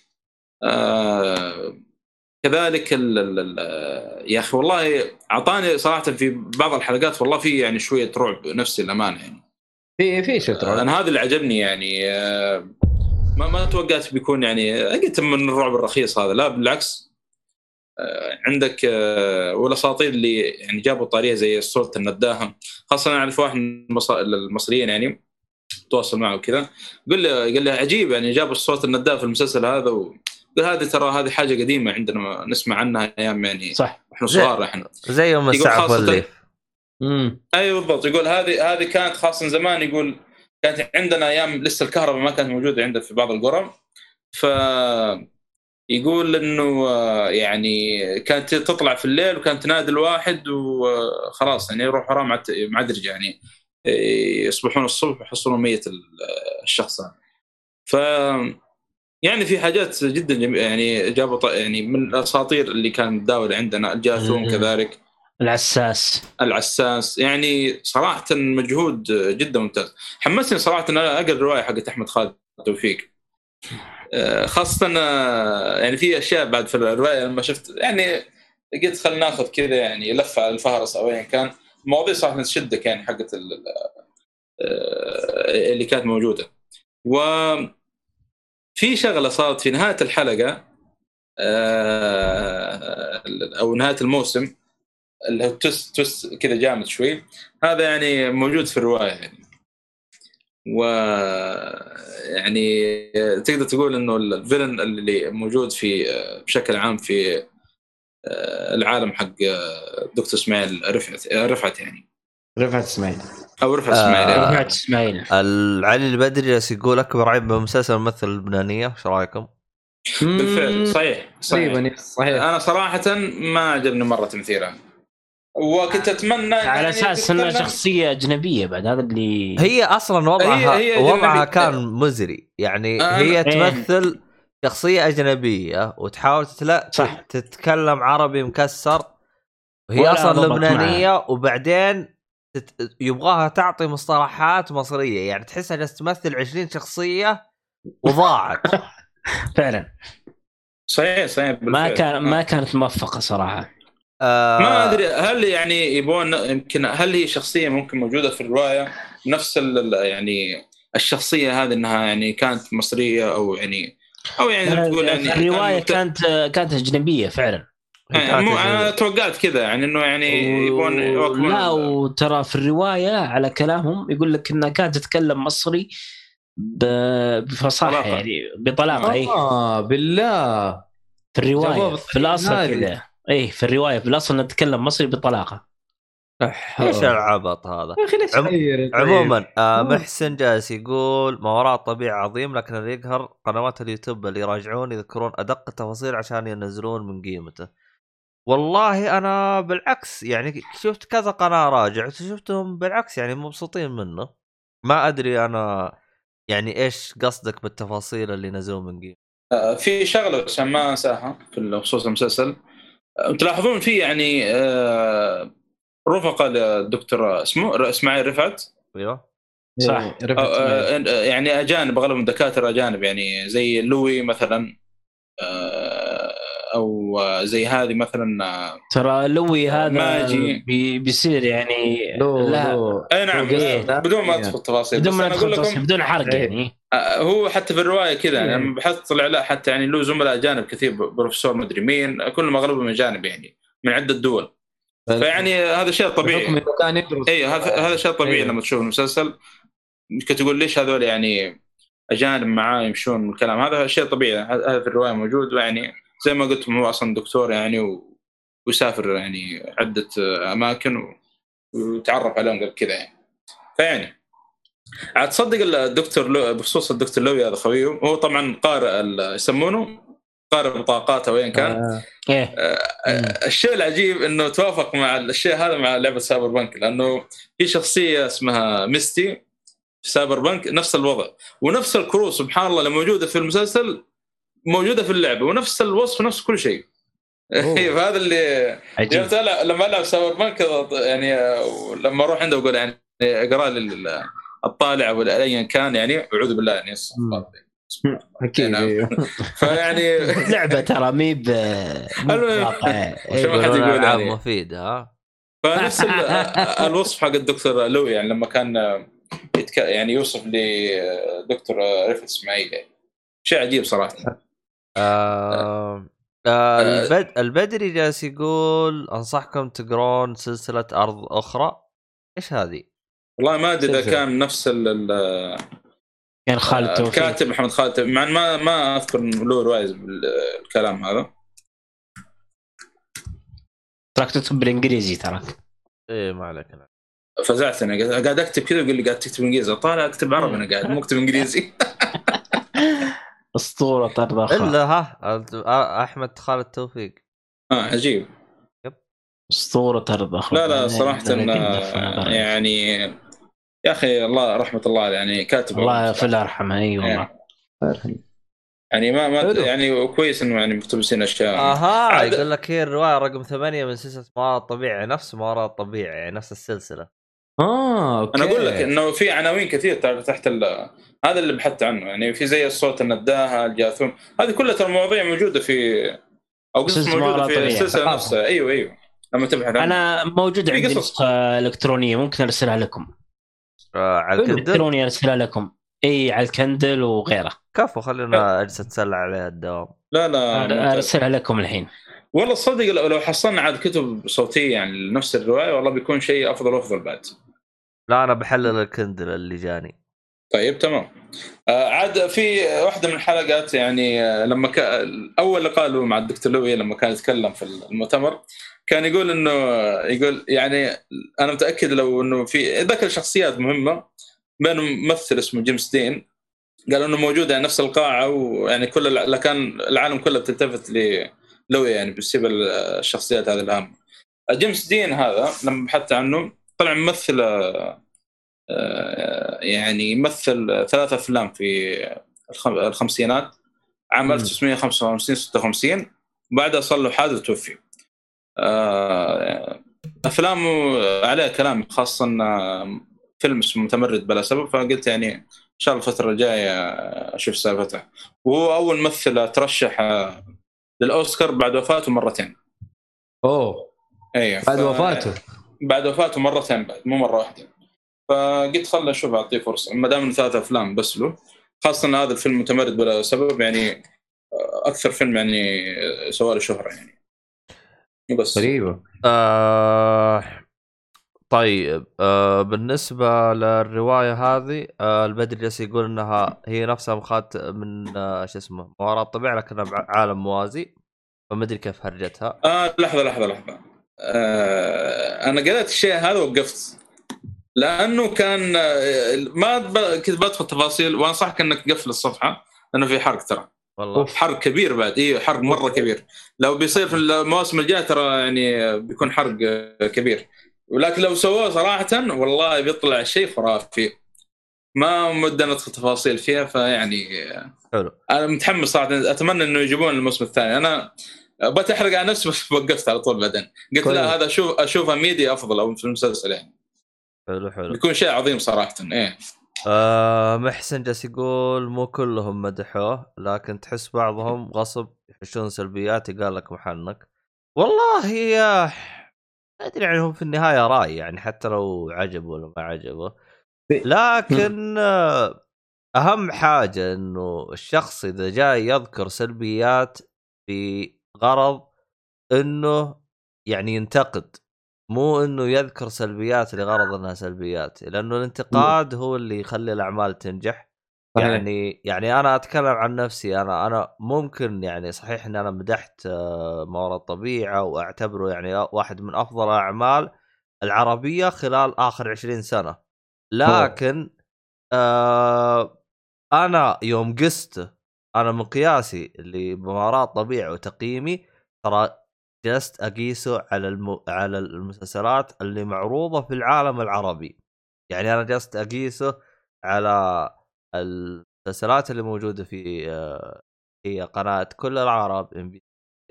آه كذلك ال ال ال يا أخي والله أعطاني صراحة في بعض الحلقات والله في يعني شوية رعب نفسي الأمانة يعني. في في شترة أنا هذا اللي عجبني يعني آه، ما ما توقعت بيكون يعني قلت من الرعب الرخيص هذا. لا بالعكس. آه، عندك آه، والأساطير اللي يعني جابوا طاريه زي صوره النداهه خاصة أنا أعرف واحد من المص- المصريين يعني تواصل معه وكذا. قال لي قال لي عجيب يعني جابوا صوره النداهه في المسلسل هذا و... قال هذه ترى هذه حاجة قديمة عندنا نسمع عنها أيام يعني صح. إحنا صغار إحنا. زي يوم الساعة والليف امم أيوه بالضبط. يقول هذه هذه كانت خاصة زمان يقول كانت عندنا أيام لسه الكهرباء ما كانت موجودة عندنا في بعض القرى. ف يقول إنه آه، يعني كانت تطلع في الليل وكانت تنادي الواحد وخلاص يعني يروح وراه مع درجه يعني إيه، يصبحون الصبح يحصلون ميت ال- الشخص هذا. ف يعني في حاجات جدا جميلة يعني جابوا يعني من الأساطير اللي كانت متداوله عندنا الجاثوم. كذلك. العساس. العساس. يعني صراحة مجهود جدا ممتاز. حمسني صراحة إن أنا أقرأ الرواية حقت أحمد خالد توفيق. آه، خاصة آه، يعني في أشياء بعد في الرواية لما شفت يعني قلت خلينا ناخذ كذا يعني لفة على الفهرس أو ايا كان. مواضيع صراحة تشدك يعني حقت آه، اللي كانت موجودة. و في شغلة صارت في نهاية الحلقة أو نهاية الموسم اللي هو توست توست كذا جامد شوي. هذا يعني موجود في الرواية يعني. و يعني تقدر تقول إنه الفيلن اللي موجود في بشكل عام في آه، العالم حق آه، دكتور إسماعيل رفعت آه، رفعت يعني. رفعت إسماعيل. أو رفعت آه. إسماعيل يعني. رفعت إسماعيل. علي البدري جالس يقول اكبر عيب بمسلسل الممثل اللبنانيه إيش رأيكم؟ بالفعل. صحيح صحيح. صحيح أنا صراحة ما عجبني مرة تمثيلها وكنت أتمنى على يعني أساس إنها شخصية أجنبية بعد هذا اللي هي أصلا وضعها هي- هي وضعها. كان مزري يعني آه، هي إيه. تمثل شخصية أجنبية وتحاول تتلا... صح. تتكلم عربي مكسر وهي أصلا لبنانية وبعدين تت... يبغاها تعطي مصطلحات مصرية يعني تحسها جالسة تمثل 20 شخصية وضاعت فعلا صحيح صحيح ما بالفعل. كان ما كانت موفقة صراحة آه ما أدري هل يعني يبون يمكن هل هي شخصية ممكن موجودة في الرواية؟ نفس يعني الشخصية هذه إنها يعني كانت مصرية أو يعني أو يعني تقول يعني الرواية كان كانت كانت أجنبية فعلا. يعني مو أنا توقعت كذا يعني إنه يعني يبون لا وترى في الرواية على كلامهم يقول لك إنها كانت تتكلم مصري ب- بفصاحة. يعني بطلاقة اي آه بالله. في الرواية في الأصل. كذا. اي في الرواية في الاصل انها تتكلم مصري بطلاقه إيش العبط هذا؟ يا أخي لا عم- تغير؟ عموما آه. محسن جالس يقول ما وراء الطبيعة عظيم لكن اللي يقهر قنوات اليوتيوب اللي يراجعون يذكرون أدق التفاصيل عشان ينزلون من قيمته. والله أنا بالعكس يعني شفت كذا قناة راجع شفتهم بالعكس يعني مبسوطين منه. ما أدري أنا يعني إيش قصدك بالتفاصيل اللي نزلوا من قيمته؟ آه، في شغلة عشان ما أنساها في بخصوص المسلسل. تلاحظون في يعني آه، رفقة للدكتور اسمه اسماعيل رفعت أيوه صح. إيه، رفعت آه،. آه، يعني أجانب أغلبهم دكاترة أجانب يعني زي لوي مثلا أو زي هذه مثلا ترى لوي هذا ماجي. بي بيصير يعني لو لا لو أي نعم بدون ما. ادخل تفاصيل بدون ما لكم تفاصيل، بدون حرق إيه. يعني هو حتى في الرواية كذا يعني إيه. لما بحثت طلع لا حتى يعني له زملاء أجانب كثير بروفيسور مدري مين كلهم اغلبهم أجانب يعني من عدة دول. فيعني هذا شيء طبيعي. كان يدرس. اي هذا شيء طبيعي إيه. لما تشوف المسلسل. ممكن تقول ليش هذول يعني أجانب معاه يمشون الكلام؟ هذا شيء طبيعي هذا في الرواية موجود. يعني زي ما قلت هو أصلا دكتور يعني و... ويسافر يعني عدة أماكن و... ويتعرف عليهم قبل كذا يعني. فيعني عاد تصدق الدكتور لو... بخصوص الدكتور لوي هذا خويه هو طبعا قارئ يسمونه؟ قارئ بطاقات أو ايا كان. آه. إيه. آه، الشيء العجيب إنه توافق مع الشيء هذا مع لعبة Cyberpunk لأنه في شخصية اسمها ميستي في Cyberpunk نفس الوضع. ونفس الكروت سبحان الله اللي موجودة في المسلسل موجودة في اللعبة ونفس الوصف ونفس كل شيء. أوه. فهذا اللي عجيب. ألعب- لما ألعب Cyberpunk يعني آه، لما أروح عنده أقول يعني أقرأ لي الطالع ولا ايا كان يعني اعوذ بالله يعني مم. أكيد نعم. أيوه. فيعني لعبة ترى مي ب. بواقع. إيه. حد يقول ألعاب يعني. مفيدة ها فنفس ال- الوصف حق الدكتور لوي يعني لما كان يتك... يعني يوصف لدكتور رفعت إسماعيل يعني. شيء عجيب صراحة آه آه البد... البدري جالس يقول أنصحكم تقرون سلسلة أرض أخرى إيش هذه؟ والله ما أدري إذا. كان نفس ال... ال... كان خالد توفيق. الكاتب محمد خالد توفيق، مع ما ما أذكر له روايه بالكلام هذا. تراك تكتب بالإنجليزي تراك. إيه ما عليك. لا. فزعت أنا قاعد أكتب كذا يقول لي قاعد تكتب إنجليزي. طالع أكتب عربي أنا قاعد مو أكتب إنجليزي. أسطورة أخرى إلا ها آه، أحمد خالد توفيق. آه عجيب. أسطورة أخرى لا لا صراحة إن- يعني يا أخي الله رحمة الله عليه، يعني كاتب الله في الله يرحمه. أي والله. يعني ما ما حلو. يعني كويس إنه يعني مقتبسين أشياء. أها عاد- يقول لك هي الروايه رقم ثمانية من سلسلة ما وراء الطبيعي نفس ما وراء الطبيعي يعني نفس السلسلة. آه أوكي أنا أقول لك إنه في عناوين كثير تحت ال- هذا اللي بحثت عنه يعني في زي الصوت النداهه الجاثوم هذه كلها ترى مواضيع موجودة في أو قصص ما موجودة في. السلسلة نفسها. أيوه أيوه. لما تبحث عنها. أنا موجود عندي قصص. نسخة إلكترونية ممكن أرسلها لكم. على ال Kindle؟ الكترونيه أرسلها لكم. إي على ال Kindle وغيره. كفو خلينا أجلس أتسلى عليها الدوام. لا لا. أرسلها لكم الحين. والله تصدق لو لو حصلنا عاد كتب صوتية يعني لنفس الرواية والله بيكون شيء أفضل وأفضل بعد. لا أنا بحلل ال Kindle اللي جاني. طيب تمام. آه عاد في واحدة من الحلقات يعني آه لما ك... أول لقاء له مع الدكتور لوي لما كان يتكلم في المؤتمر كان يقول إنه يقول يعني أنا متأكد لو إنه في ذكر شخصيات مهمة بينهم ممثل اسمه جيمس دين قال إنه موجود يعني نفس القاعة ويعني كل الع- كان العالم كله بتلتفت للوي يعني بسبب الشخصيات هذه الهامه. جيمس دين هذا لما بحثت عنه طلع ممثل آه، آه، يعني يمثل ثلاث أفلام في الخم- الخمسينات عام مم. 1955 56 وبعدها صار له حادث توفي. آه، أفلامه عليها كلام خاصه آه، فيلم اسمه متمرد بلا سبب فقلت يعني إن شاء الله الفترة الجاية أشوف سالفته. وهو أول ممثل ترشح للأوسكار بعد وفاته مرتين. أوه. أيوه بعد ف- وفاته؟ بعد وفاته مرتين بعد مو مرة واحدة. فقلت خل أشوف أعطيه فرصة. ما دام ثلاث أفلام بس له خاصة إن هذا الفيلم متمرد بلا سبب يعني أكثر فيلم يعني سوى له شهرة يعني. بس. غريبة. آه طيب آه بالنسبة للرواية هذه آه البدري جالس يقول إنها هي نفسها مخات من آه شو اسمه ما وراء الطبيعة لكنها بعالم موازي فما ادري كيف هرجتها. آه لحظة لحظة لحظة. آه أنا قريت الشيء هذا وقفت لأنه كان آه، ما ب- كنت بدخل تفاصيل وأنصحك إنك تقفل الصفحة لأنه في حرق ترى. والله. حرق كبير بعد أيوه حرق مرة كبير. لو بيصير في المواسم الجاية ترى يعني بيكون حرق كبير. ولكن لو سووه صراحة والله بيطلع شيء خرافي. ما مدة ندخل تفاصيل فيها فيعني حلو. أنا متحمس صراحة. أتمنى إنه يجيبون الموسم الثاني. أنا بتحرق على نفسي بس وقفت على طول بعدين. قلت كويس. لا هذا أشوف اشوفها ميديا أفضل أو في المسلسل يعني. حلو حلو. بيكون شيء عظيم صراحة. إيه. آه محسن جالس يقول مو كلهم مدحوه لكن تحس بعضهم غصب يحشون سلبيات قال لك محنك. والله يا ما أدري يعني هو في النهاية رأي يعني حتى لو عجبه ولا ما عجبه لكن آه، أهم حاجة إنه الشخص إذا جاي يذكر سلبيات في غرض إنه يعني ينتقد. مو إنه يذكر سلبيات لغرض إنها سلبيات لأنه الانتقاد هو اللي يخلي الأعمال تنجح صحيح. يعني يعني أنا أتكلم عن نفسي أنا أنا ممكن يعني صحيح ان أنا مدحت آه، ما وراء الطبيعة وأعتبره يعني واحد من أفضل الأعمال العربية خلال آخر 20 سنة لكن آه أنا يوم قست أنا مقياسي لمباراه طبيعة وتقييمي ترى جلست أقيسه على الم... على المسلسلات اللي معروضة في العالم العربي. يعني أنا جلست أقيسه على المسلسلات اللي موجودة في آه، هي قناة كل العرب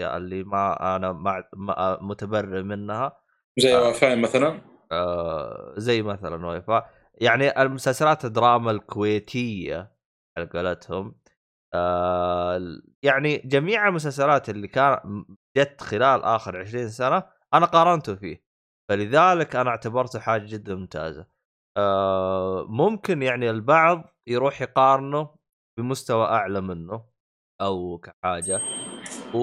اللي ما أنا مع... ما متبرئ منها. زي آه. وفاء مثلا؟ آه، زي مثلا واي فاي يعني المسلسلات الدراما الكويتية على قولتهم آه، يعني جميع المسلسلات اللي كان جت خلال آخر 20 سنة أنا قارنته فيه فلذلك أنا اعتبرته حاجة جدا ممتازة. آه، ممكن يعني البعض يروح يقارنه بمستوى أعلى منه أو كحاجة. و...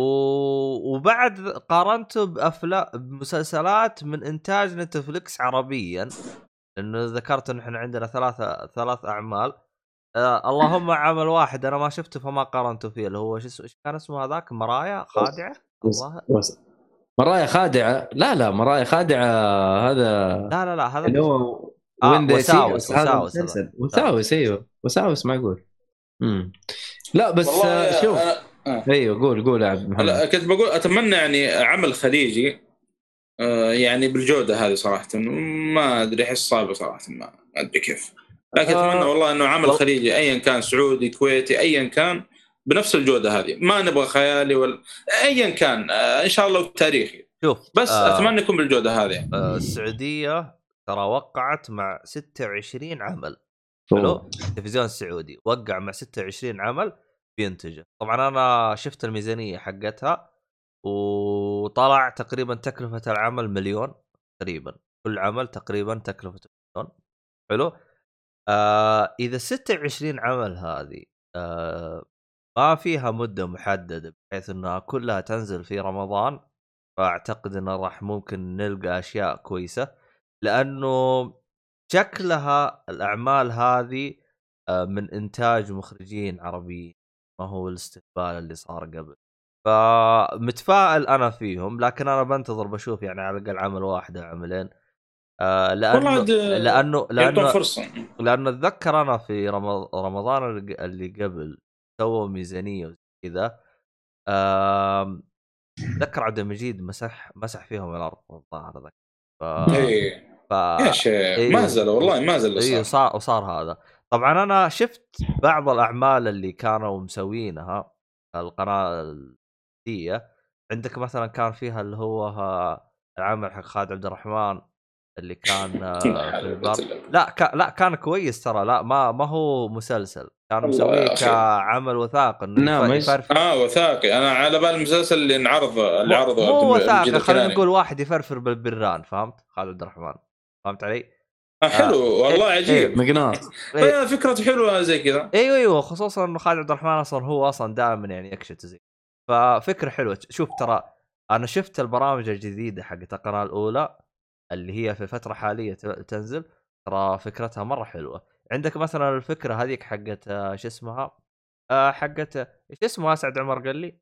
وبعد قارنته بافلام بمسلسلات من إنتاج نتفلكس عربيا لأنه ذكرت إن إحنا عندنا ثلاثة ثلاث أعمال. آه اللهم عمل واحد أنا ما شفته فما قارنته فيه اللي هو شو كان اسمه هذاك؟ مرايا خادعة؟ بس- مرايا خادعة. لا لا مرايا خادعة هذا لا لا لا هذا اللي هو آه، وساوس، هذا وساوس. وساوس إيوه. وساوس معقول امم لا بس آه، شوف. أنا- آه. إيوه قول قول يا عبد لا محمد كنت بقول أتمنى يعني عمل خليجي آه، يعني بالجودة هذه صراحة. ما أدري أحس صعبة صراحة ما أدري كيف. لكن آه، اتمنى والله إنه عمل خليجي ايا كان سعودي كويتي ايا كان. بنفس الجودة هذه. ما نبغى خيالي ولا ايا كان آه، إن شاء الله تاريخي. شوف بس آه، أتمنى يكون بالجودة هذه. آه السعودية ترى وقعت مع 26 عمل. حلو. التلفزيون السعودي وقع مع 26 عمل بينتجه. طبعا أنا شفت الميزانية حقتها وطلع تقريبا تكلفة العمل مليون تقريبا. كل عمل تقريبا تكلفته مليون. حلو؟ آه إذا 26 عمل هذه آه ما فيها مدة محددة بحيث إنها كلها تنزل في رمضان فأعتقد انه راح ممكن نلقى أشياء كويسة. لأنه شكلها الأعمال هذه آه، من إنتاج مخرجين عربيين ما هو الاستقبال اللي صار قبل. فمتفائل أنا فيهم لكن أنا بنتظر بشوف يعني على الأقل عمل واحد أو عملين. آه لأنه آه، لأنه لأنه فرصة. لأنه أتذكر أنا في رمض- رمضان اللي قبل سووا ميزانية وزي كذا اتذكر عبد المجيد مسح مسح فيهم الأرض الظاهر ذاك. ف... اي ف... يا شيخ إيه. ما زال والله ما زال أيوه صار. صار وصار هذا. طبعا أنا شفت بعض الأعمال اللي كانوا مسوينها القناة الدية عندك مثلا كان فيها اللي هو ها- العمل حق خالد عبد الرحمن. اللي كان آه، في البر لا كا لا كان كويس ترى. لا ما ما هو مسلسل. كان مسويه. كعمل وثائقي إنه نعم،؟ يفرفر. آه وثائقي. أنا على بال المسلسل اللي انعرض اللي عرضه مو وثائقي خلينا. نقول واحد يفرفر بالبران فهمت؟ خالد عبد الرحمن. فهمت علي؟ آه حلو. والله إيه، عجيب. مقناط إيه. إيه، فكرته حلوة زي كذا. أيوه أيوه خصوصا إنه خالد عبد الرحمن أصلا هو أصلا دائما يعني يكشت زي ففكرة حلوة. شوف ترى أنا شفت البرامج الجديدة حقت القناة الأولى. اللي هي في فترة حالية تنزل ترى فكرتها مرة حلوة. عندك مثلا الفكرة هذيك حقت آه، شو اسمها؟ آه، حقت إيش اسمها؟ اسعد عمر قال لي.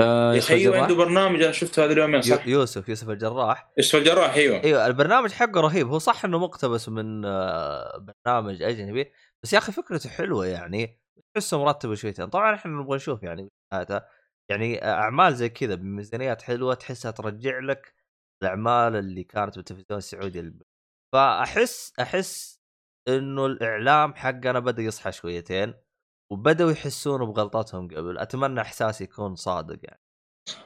آه أخي أيوه. عنده برنامج أنا شفته هذا اليومين يو- صح؟ يوسف يوسف الجراح. يوسف الجراح أيوه. أيوه البرنامج حقه رهيب. هو صح إنه مقتبس من آه، برنامج أجنبي بس يا أخي فكرته حلوة يعني. تحسه مرتب شويتين. طبعا إحنا نبغى نشوف يعني. نهايته يعني أعمال زي كذا بميزانيات حلوة تحسها ترجع لك الأعمال اللي كانت بالتلفزيون السعودي فأحس أحس إنه الإعلام حقنا بدأ يصحى شويتين وبدأوا يحسون بغلطاتهم قبل. أتمنى إحساسي يكون صادق يعني.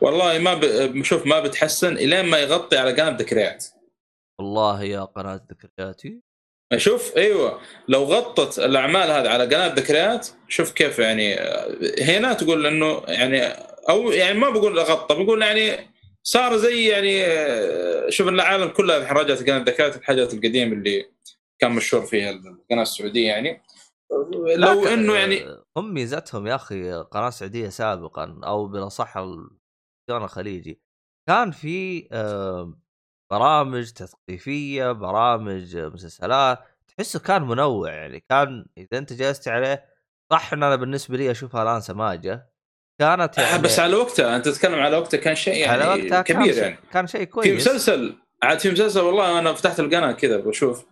والله ما ب... شوف ما بتحسن إلين ما يغطي على قناه ذكريات والله يا قناة ذكرياتي. شوف أيوه لو غطت الأعمال هذه على قناه ذكريات شوف كيف يعني هنا تقول إنه يعني أو يعني ما بقول غطى بقول يعني صار زي يعني آه، شوف العالم كلها رجعت قناه ذكريات الحاجات القديمة اللي كان مشهور فيها القناة السعودية يعني. لو إنه يعني هم ميزتهم يا أخي قناة سعودية سابقا أو بالأصح التلفزيون الخليجي كان في آه، برامج تثقيفية برامج آه، مسلسلات تحسه كان منوع يعني. كان إذا أنت جلست عليه صح إن أنا بالنسبة لي أشوفها الآن سماجة. كانت آه، يعني بس على وقتها أنت تتكلم على وقتها كان شيء يعني على وقتها كان كبير شيء يعني كان شيء في كويس مسلسل عاد في مسلسل والله أنا فتحت القناة كذا بشوف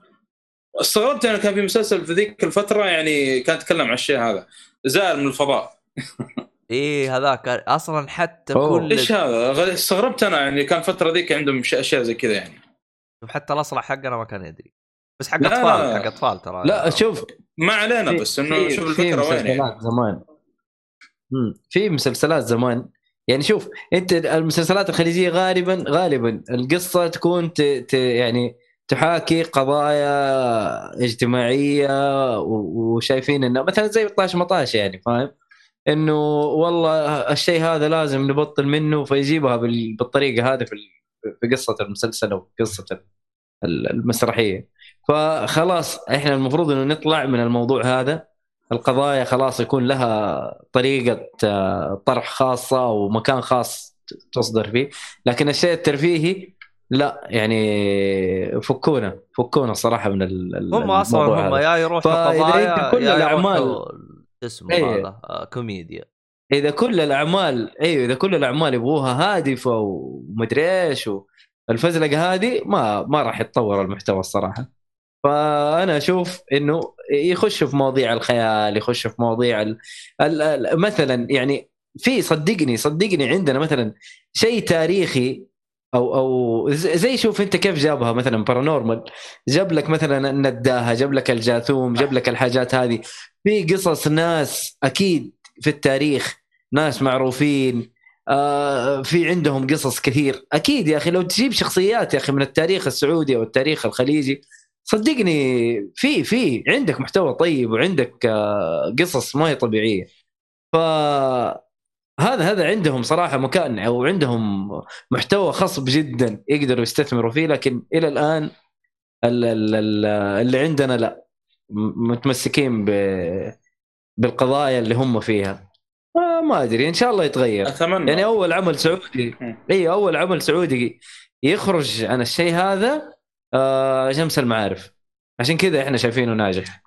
استغربت إنه كان في مسلسل في ذيك الفترة يعني كان يتكلم عن الشيء هذا زائر من الفضاء إيه هذاك أصلا حتى أوه. كل إيش هذا؟ استغربت أنا يعني كان فتره ذيك عندهم أشياء زي كذا يعني حتى الاصلع حقنا ما كان يدري بس حق أطفال. حق أطفال ترى لا شوف ما علينا بس إنه في- شوف في الفكرة وين يعني. زمان. في مسلسلات زمان يعني شوف أنت المسلسلات الخليجية غالبا غالبا القصة تكون ت... ت... يعني تحاكي قضايا اجتماعية. وشايفين إنه مثلا زي طاش مطاش يعني فاهم؟ إنه والله الشيء هذا لازم نبطل منه فيجيبها بال... بالطريقة هذه في. في قصة المسلسل أو قصة ال- المسرحية فخلاص إحنا المفروض إنه نطلع من الموضوع هذا القضايا خلاص يكون لها طريقة آه، طرح خاصة ومكان خاص تصدر فيه لكن الشيء الترفيهي لا يعني فكونا فكونا صراحة من ال- هم أصلا هم هذا. يا يروحوا قضايا كل يا الأعمال- يروحوا اسمه إيه. هذا آه، كوميديا إذا كل الأعمال أيوه إذا كل الأعمال يبغوها هادفة ومدري إيش الفزلقة هذه ما ما راح يتطور المحتوى الصراحة فأنا أشوف إنه يخش في مواضيع الخيال يخش في مواضيع ال... ال... ال... مثلا يعني في صدقني صدقني عندنا مثلا شيء تاريخي أو أو زي شوف أنت كيف جابها مثلا بارانورمال جاب لك مثلا النداهة جاب لك الجاثوم جاب لك الحاجات هذه. في قصص ناس أكيد في التاريخ ناس معروفين آه في عندهم قصص كثير. أكيد يا أخي لو تجيب شخصيات يا أخي من التاريخ السعودي أو التاريخ الخليجي صدقني في في عندك محتوى طيب وعندك آه قصص ما هي طبيعية. ف هذا هذا عندهم صراحة مكان أو عندهم محتوى خصب جدا يقدروا يستثمروا فيه لكن إلى الآن ال- ال- ال- اللي عندنا لا. متمسكين ب بالقضايا اللي هم فيها. ما- ما أدري إن شاء الله يتغير. أتمنى. يعني أول عمل سعودي. إي أول عمل سعودي يخرج عن الشيء هذا آه شمس المعارف عشان كذا إحنا شايفينه ناجح.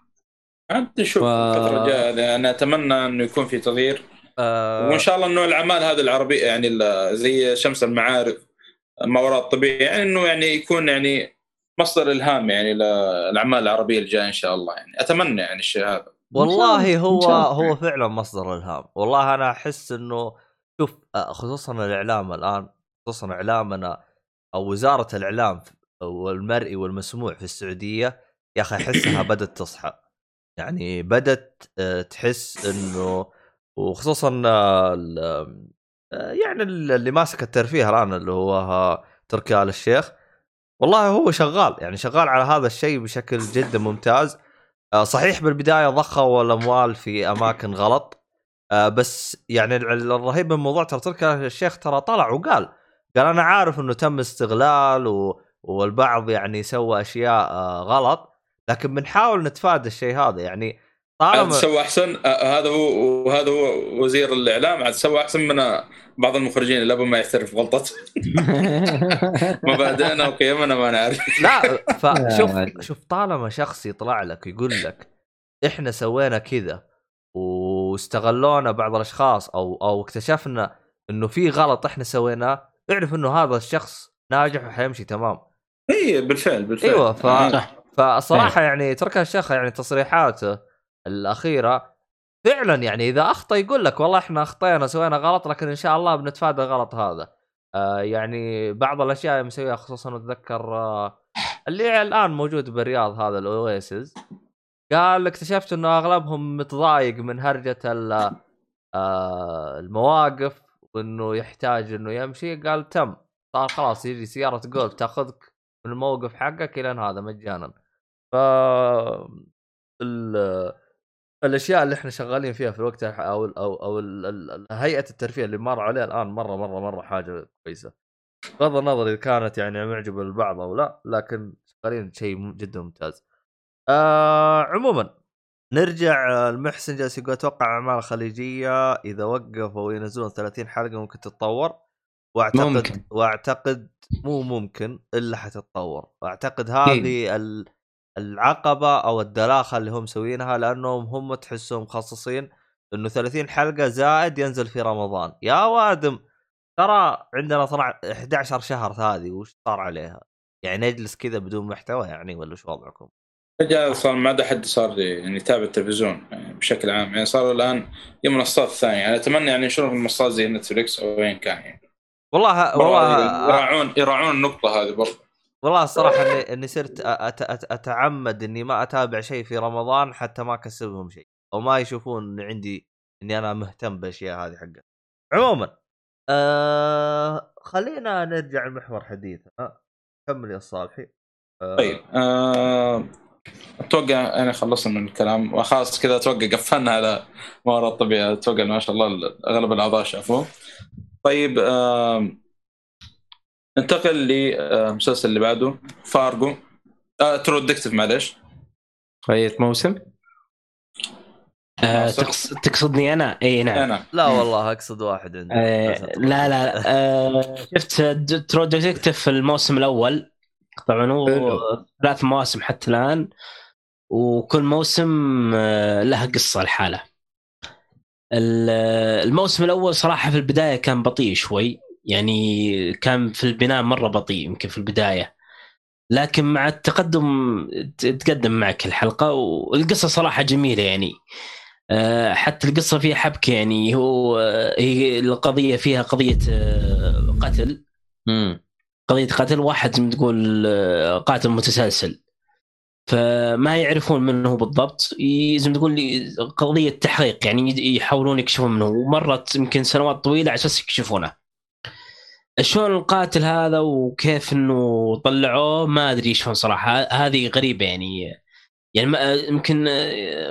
عاد نشوف ف- الفترة الجاية أنا أتمنى إنه يكون في تغيير. آه. وإن شاء الله إنه الأعمال هذه العربية يعني زي شمس المعارف ما وراء الطبيعي يعني إنه يعني يكون يعني مصدر إلهام يعني للاعمال العربية الجاية إن شاء الله. يعني أتمنى يعني الشيء هذا. والله هو. هو فعلا مصدر إلهام. والله أنا أحس إنه شوف آه، خصوصا الإعلام الآن خصوصا إعلامنا أو وزارة الإعلام والمرئي والمسموع في السعودية يا أخي أحسها بدأت تصحى. يعني بدأت آه، تحس إنه وخصوصا آه، ال- آه، يعني اللي ماسك الترفيه الآن اللي هو تركي آل الشيخ. والله هو شغال يعني شغال على هذا الشيء بشكل جدا ممتاز. صحيح بالبداية ضخوا الاموال في أماكن غلط بس يعني ال- الرهيب من الموضوع ترى تركي الشيخ ترى طلع وقال قال أنا عارف إنه تم استغلال و... والبعض يعني سوى أشياء آه، غلط لكن بنحاول نتفادى الشيء هذا. يعني عاد طالما سوى أحسن آه، هذا هو وهذا هو وزير الإعلام عاد سوى أحسن من آه، بعض المخرجين اللي ابو ما يعترف بغلطته مبادئنا وقيمنا ما نعرف. لا فشوف شوف طالما شخص يطلع لك يقول لك إحنا سوينا كذا واستغلونا بعض الأشخاص أو أو اكتشفنا إنه في غلط إحنا سويناه اعرف إنه هذا الشخص ناجح وحيمشي تمام. إي بالفعل بالفعل. إيوه ف... صح. فالصراحه يعني تركها الشيخ يعني تصريحاته الأخيرة فعلا يعني إذا أخطأ يقول لك والله إحنا اخطينا سوينا غلط لكن إن شاء الله بنتفادى الغلط هذا. آه يعني بعض الأشياء مسويها خصوصا أتذكر آه اللي الآن موجود بالرياض هذا الاويسز قال اكتشفت إنه أغلبهم متضايق من هرجة ال- آه المواقف وإنه يحتاج إنه يمشي. قال تم. صار خلاص يجي سيارة جولف تأخذك من الموقف حقك إلى هذا مجانا. ف ال... الأشياء اللي إحنا شغالين فيها في الوقت أو أو أو ال- ال- ال- هيئة الترفيه اللي مر عليها الآن مرة مرة مرة حاجة كويسة. بغض النظر إذا كانت يعني معجبة للبعض أو لا لكن شغالين شيء جدا ممتاز. آه عموما نرجع المحسن جالس يقول أتوقع أعمال خليجية إذا وقفوا ينزلون 30 حلقة ممكن تتطور. واعتقد ممكن. واعتقد مو ممكن إلا حتتطور واعتقد هذه ال- العقبة أو الدلاخه اللي هم مسوينها لأنهم هم تحسهم مخصصين إنه 30 حلقة زائد ينزل في رمضان يا وادم ترى عندنا 12 11 شهر هذه وش صار عليها؟ يعني نجلس كذا بدون محتوى يعني ولا شو وضعكم؟ رجال صار ما عدا حد صار يعني يتابع التلفزيون يعني بشكل عام يعني صار الآن هي منصات ثانية يعني أتمنى يعني يشوفون منصات زي نتفلكس أو وين كان يعني والله والله والله يراعون يراعون النقطة هذه برضه والله الصراحه اني إني صرت أ- أت أت أتعمد إني ما أتابع شيء في رمضان حتى ما أكسبهم شيء. أو ما يشوفون إن عندي إني أنا مهتم بالأشياء هذه حقت عموما آه خلينا نرجع لمحور حديثنا. كمل يا صالحي. آه. طيب آه، أتوقع أنا خلصنا من الكلام. وخلاص كذا أتوقع قفلنا على ما وراء الطبيعة. أتوقع ما شاء الله أغلب الأعضاء شافوه. طيب آه، ننتقل للمسلسل اللي بعده فارجو. آه True Detective معلش. غيرت موسم؟ آه؟ تقص- تقصدني أنا؟ اي نعم. أنا. لا والله أقصد واحد عندي آه لا لا آه شفت True Detective في الموسم الأول؟ طبعا هو. ثلاث مواسم حتى الآن وكل موسم آه له قصة لحاله ال- الموسم الأول صراحة في البداية كان بطيء شوي. يعني كان في البناء مرة بطيء يمكن في البداية. لكن مع التقدم تقدم معك الحلقة والقصة صراحة جميلة يعني. آه، حتى القصة فيها حبكة يعني. هو آه، هي القضية فيها قضية آه، قتل. قضية قتل واحد تقول قاتل متسلسل. فما يعرفون من هو بالضبط. زي ما تقول لي قضية تحقيق يعني يحاولون يكشفون منه. ومرت يمكن سنوات طويلة على أساس يكشفونه. شلون القاتل هذا وكيف إنه طلعوه؟ ما أدري شلون صراحة. هذه غريبة يعني. يعني يمكن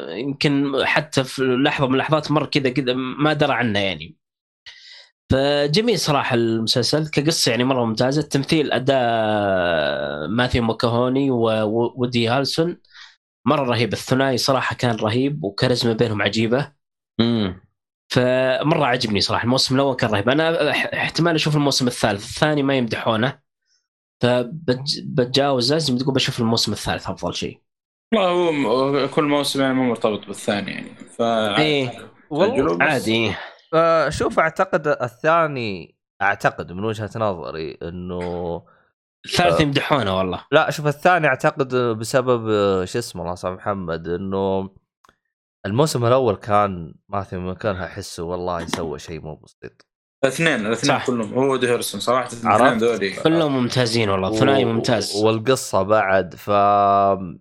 يمكن حتى في لحظة من اللحظات مر كذا كذا ما درى عنه يعني. فجميل صراحة المسلسل كقصة يعني مرة ممتازة. التمثيل أداء ماثيو ماكاهوني وودي هالسون مرة رهيب. الثنائي صراحة كان رهيب وكاريزما بينهم عجيبة. امم فمرة عجبني صراحة. الموسم الأول كان رهيب. أنا اح- احتمال أشوف الموسم الثالث. الثاني ما يمدحونه. فبتجاوزه زي ما تقول بشوف الموسم الثالث أفضل شيء. والله هو كل موسم يعني مو مرتبط بالثاني يعني. ف إيه. والله عادي. آه، شوف أعتقد الثاني أعتقد من وجهة نظري إنه الثالث آه. يمدحونه والله لا شوف الثاني أعتقد بسبب آه، شو اسمه الله يسامح محمد إنه الموسم الأول كان ماثيو مكانها احسه والله سوى شيء مو بسيط الاثنين الاثنين صح. كلهم هو ودي هيرسون صراحة الاثنين؟ ذولي كلهم ممتازين والله ثنائي و- ممتاز والقصة بعد ف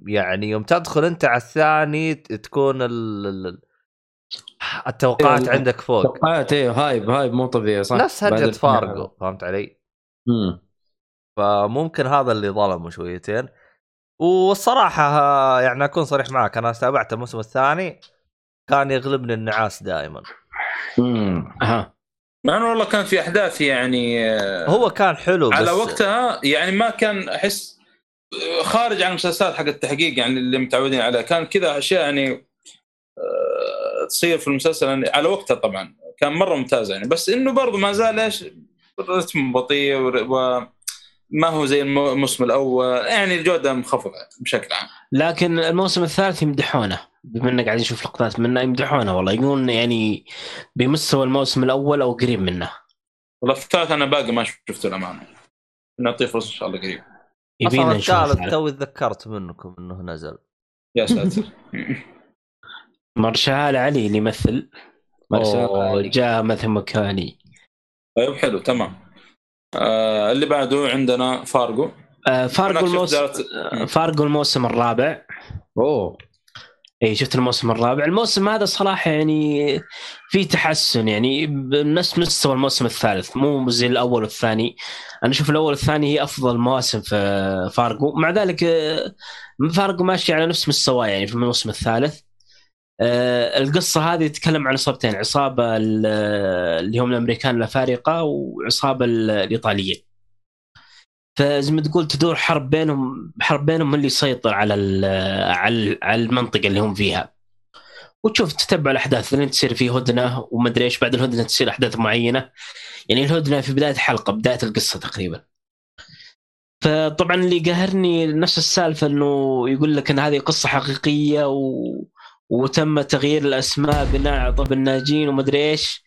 يعني يوم تدخل أنت على الثاني تكون ال... ال- التوقعات إيه، عندك فوق. توقعات إيه هايب هايب مو طبيعي صح. نفس هرجة فارجو. فهمت علي؟ امم فممكن هذا اللي ظلمه شويتين. والصراحة ها- يعني أكون صريح معك أنا تابعت الموسم الثاني كان يغلبني النعاس دائما. امم أها. مع إنه والله كان في أحداث يعني آه، هو كان حلو بس على وقتها يعني ما كان أحس خارج عن المسلسلات حق التحقيق يعني اللي متعودين عليها كان كذا أشياء يعني آه، تصير في المسلسل يعني على وقتها طبعا. كان مرة ممتازه يعني. بس إنه برضه ما زال إيش رتم بطيء وما هو زي الم- الموسم الأول. يعني الجودة منخفضه بشكل عام. لكن الموسم الثالث يمدحونه. بما إنك قاعد نشوف لقطات منه يمدحونه والله. يقولون يعني بمستوى الموسم الأول أو قريب منه. والله الثالث أنا باقي ما شفته الامانه نعطيه فرصة إن شاء الله قريب. يبينا الثالث توي تذكرت منكم إنه نزل. يا ساتر. مارشال علي اللي يمثل. علي. جاء مثل مكاني. طيب حلو تمام. آه اللي بعده عندنا فارجو آه، فارجو الموسم دارت- آه، فارجو الموسم الرابع. أوه. اي شفت الموسم الرابع. الموسم هذا صراحة يعني في تحسن يعني بنفس مستوى الموسم الثالث مو زي الأول والثاني. أنا أشوف الأول والثاني هي أفضل مواسم في فارجو مع ذلك آه، فارجو ماشي على نفس مستواه يعني في الموسم الثالث. القصة هذه تتكلم عن عصابتين عصابة ال- اللي هم الأمريكان الأفارقة وعصابة ال- الإيطاليين. فزي ما تقول تدور حرب بينهم حرب بينهم اللي يسيطر على على المنطقة اللي هم فيها. وتشوف تتبع الأحداث لين تصير في هدنة ومدري إيش بعد الهدنة تصير أحداث معينة. يعني الهدنة في بداية الحلقة بداية القصة تقريبا. فطبعا اللي قهرني نفس السالفة إنه يقول لك إن هذه قصة حقيقية و... وتم تغيير الأسماء بناء على طب الناجين ومدري إيش.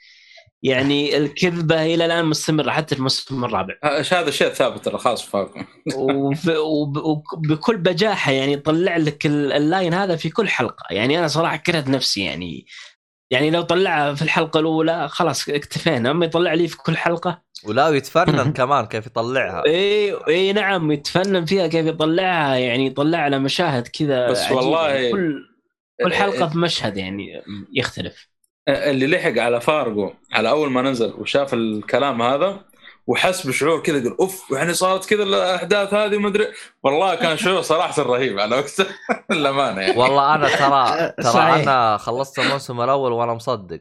يعني الكذبة إلى الآن مستمرة حتى في الموسم الرابع. آه، هذا الشيء ثابت خلاص وب- وبكل بجاحة يعني يطلع لك ال- اللاين هذا في كل حلقة. يعني أنا صراحة كرهت نفسي يعني. يعني لو طلعها في الحلقة الأولى خلاص اكتفينا أما يطلع لي في كل حلقة. ولا يتفنن كمان كيف يطلعها. اي اي نعم يتفنن فيها كيف يطلعها. يعني يطلع لنا مشاهد كذا بس. والله- كل حلقة في مشهد يعني يختلف. اللي لحق على فارجو على أول ما نزل وشاف الكلام هذا وحس بشعور كذا يقول أوف يعني صارت كذا الأحداث هذه ما أدري. والله كان شعور صراحة رهيب على وقته للأمانة يعني. والله أنا ترى ترى. أنا خلصت الموسم الأول وأنا مصدق.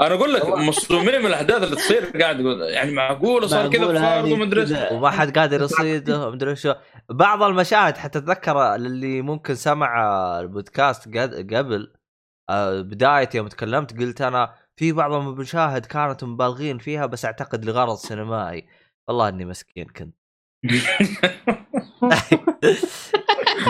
أنا أقول لك مصدومين من الأحداث اللي تصير قاعد يقول يعني معقوله صار كذا إيش. كذا. وما حد قادر يصيده مدري شو بعض المشاهد حتى أتذكر اللي ممكن سمع البودكاست قد- قبل آه، بدايه يوم تكلمت قلت أنا في بعض المشاهد كانت مبالغين فيها بس أعتقد لغرض سينمائي والله إني مسكين كنت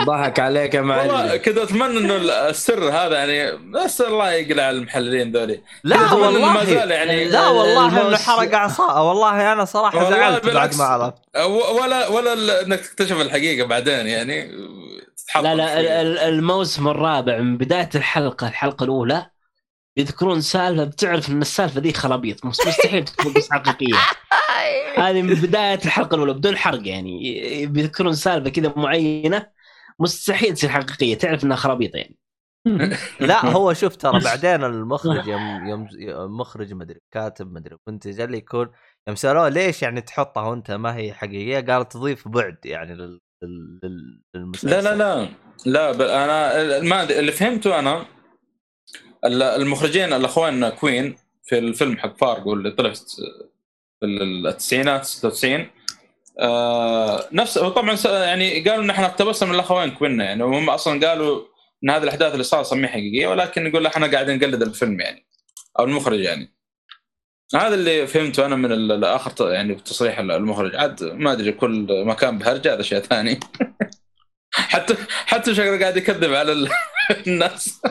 ضحك عليك يا والله معلم كذا أتمنى إنه السر هذا يعني بس الله يقلع المحللين ذولي. لا إنه ما والله. زال يعني لا والله إنه حرق اعصاب والله أنا صراحة والله زعلت بعد. ما عرفت. ولا ولا ال- إنك تكتشف الحقيقة بعدين يعني. لا لا الموسم الرابع من بداية الحلقة الحلقة الأولى يذكرون سالفة بتعرف إن السالفة ذي خرابيط مس- مستحيل تكون قصه حقيقية. هذه من بداية الحلقة الأولى بدون حرق يعني. بيذكرون سالفة كذا معينة مستحيل تصير حقيقية تعرف إنها خرابيط يعني. لا هو شوف ترى بعدين المخرج يوم يوم المخرج مدري كاتب مدري منتج اللي يكون يوم سألوه ليش يعني تحطها وأنت ما هي حقيقية؟ قال تضيف بعد يعني لل لل- لل- للمسلسل. لا لا لا. لا أنا ما اللي فهمته أنا المخرجين الأخوان كوين في الفيلم حق فارجو اللي طلع في التسعينات 96 آه نفس طبعا يعني قالوا ان إحنا اقتبسنا من الاخوين كوين يعني وهم أصلا قالوا إن هذه الأحداث اللي صار سميها حقيقية ولكن يقول إحنا قاعدين نقلد الفيلم يعني أو المخرج يعني. هذا اللي فهمته أنا من ال- الآخر يعني تصريح المخرج. عاد ما أدري كل مكان بهرجة هذا شيء ثاني. حتى حتى شكله قاعد يكذب على ال- الناس.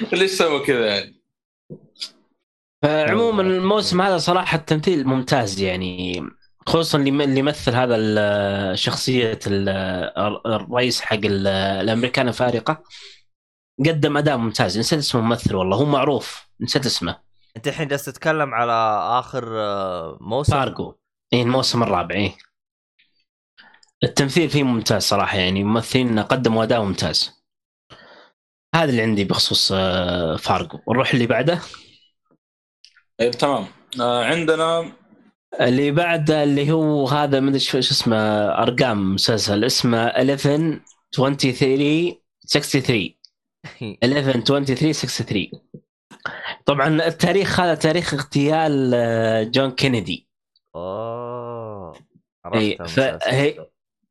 ليش سوى كذا يعني؟ فعموما الموسم هذا صراحة التمثيل ممتاز يعني خصوصا اللي اللي يمثل هذا شخصية ال- الرئيس حق ال- الأمريكان الفارقة. قدم أداء ممتاز. نسيت اسمه الممثل والله هو معروف. نسيت اسمه. أنت الحين جالس تتكلم على آخر آه، موسم؟ فارجو اي الموسم الرابع اي التمثيل فيه ممتاز صراحة يعني ممثلين قدموا أداء ممتاز. هذا اللي عندي بخصوص آه، فارجو نروح اللي بعده؟ طيب تمام. آه عندنا اللي بعده اللي هو هذا ما أدري شو اسمه أرقام مسلسل اسمه 11 23 63 11 23 63 طبعا التاريخ هذا تاريخ اغتيال آه، جون كينيدي. أوه. إي، عرفت فهي-.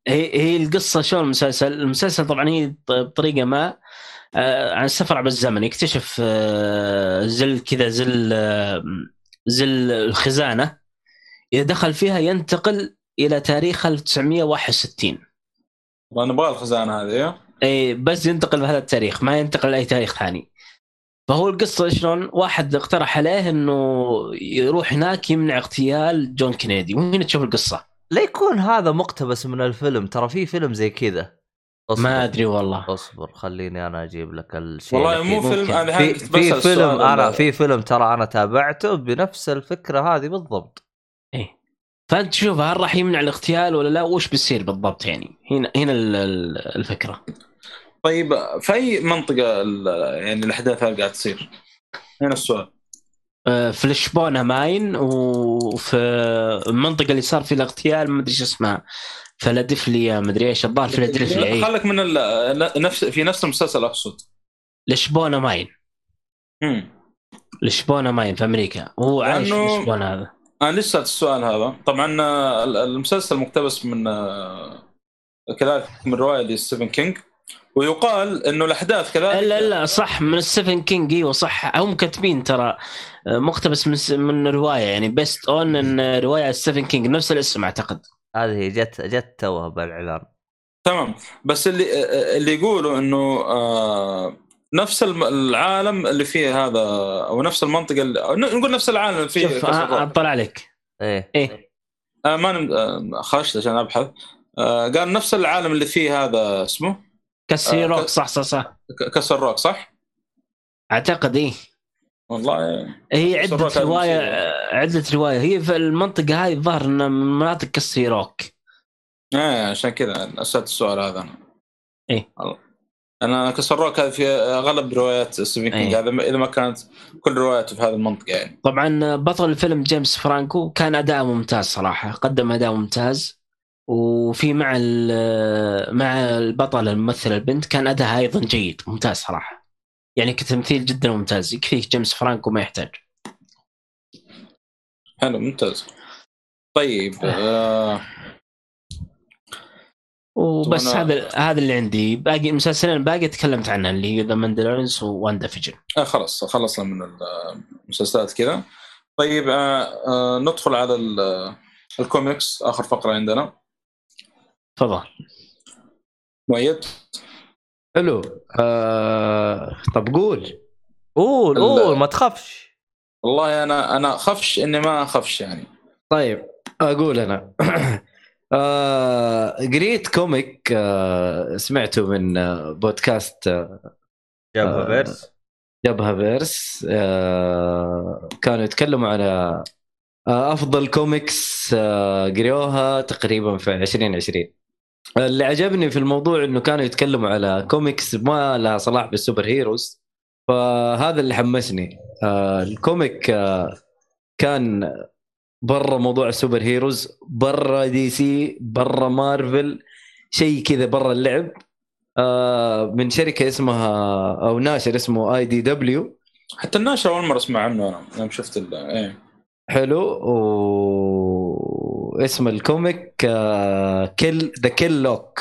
هي هي القصة شلون المسلسل؟ المسلسل طبعا هي بطريقة ما آه، عن السفر عبر الزمن. يكتشف آه، زل كذا زل آه، زل الخزانة. إذا دخل فيها ينتقل إلى تاريخ 1961 والله نبغى الخزانة هذه إيه؟ إي بس ينتقل بهذا التاريخ ما ينتقل لأي تاريخ ثاني. فهو القصة شلون؟ واحد اقترح عليه إنه يروح هناك يمنع اغتيال جون كينيدي. وهنا تشوف القصة. لا يكون هذا مقتبس من الفيلم ترى في فيلم زي كذا. أصبر. ما أدري والله أصبر خليني أنا أجيب لك الشيء والله. مو فيلم ممكن. أنا في في فيلم أنا في فيلم ترى أنا تابعته بنفس الفكرة هذه بالضبط إيه فأنت تشوف هل راح يمنع الاغتيال ولا لا وش بيصير بالضبط يعني هنا هنا ال- ال- الفكرة طيب في أي منطقة ال- يعني الأحداث هذه قاعد تصير؟ هنا السؤال آه، في لشبونة ماين وفي المنطقة اللي صار فيها الاغتيال ما أدري إيش اسمها فلادلفيا ما ادري إيش الظاهر فيلادلفيا اي خلك من ال- نفس في نفس المسلسل أقصد. لشبونة ماين. مم. لشبونة ماين في أمريكا. هو عايش في لشبونة هذا. أنا لسه السؤال هذا. طبعا ال- المسلسل مقتبس من كذلك من رواية لستيفن كينج. ويقال إنه الأحداث كذلك لا لا صح من ستيفن كينج إيوه صح. هم كاتبين ترى مقتبس من من رواية يعني based on إن رواية ستيفن كينج. نفس الاسم أعتقد. هذه جت جت توها بالاعلان تمام. بس اللي اللي يقولوا إنه آه، نفس الم- العالم اللي فيه هذا أو نفس المنطقة اللي نقول نفس العالم اللي فيه شوف Castle آه،. اطلع عليك. إيه. إيه. آه ما. آه خشت عشان أبحث. آه قال نفس العالم اللي فيه هذا اسمه؟ آه، روك صح صح صح. Castle Rock صح؟ أعتقد إيه. والله هي عدة هذا رواية عدة رواية. هي في المنطقة هاي الظاهر انها من مناطق Castle Rock إيه عشان كذا أسألت السؤال هذا أنا. الله. أنا Castle Rock هذه في أغلب روايات ستيفن كينج إيه. هذا إذا ما كانت كل رواياته في هذه المنطقة يعني. طبعا بطل الفيلم جيمس فرانكو كان أداء ممتاز صراحة. قدم أداء ممتاز. وفي مع مع البطلة الممثلة البنت كان أداءها أيضا جيد. ممتاز صراحة. يعني كتمثيل جدا ممتاز. يكفيك جيمس فرانكو ما يحتاج. حلو ممتاز. طيب آه. وبس طبعاً- هذا هذا اللي عندي. باقي المسلسلين باقي تكلمت عنها اللي هي The Mandalorian و WandaVision آه خلاص خلصنا من المسلسلات كذا. طيب آه آه ندخل على ال- الكوميكس. آخر فقرة عندنا. تفضل. مؤيد؟ حلو. آه طب قول. قول قول ما تخافش. والله أنا أنا خفش إني ما أخفش يعني. طيب أقول أنا. آه قريت comic آه سمعته من آه بودكاست آه جابها آه. فيرس جبهه فيرس آه كانوا يتكلموا على آه أفضل كوميكس آه قريوها تقريبا في 2020 اللي عجبني في الموضوع إنه كانوا يتكلموا على كوميكس ما لها صلاح بال superheroes فهذا اللي حمسني. آه ال comic آه كان برا موضوع ال superheroes برا DC برا مارفل شيء كذا برا اللعب. آه من شركة اسمها أو ناشر اسمه اي دي دبليو حتى الناشر أول مرة أسمع عنه أنا يوم شفت إيه. حلو. واسم ال comic كل The Kill Lock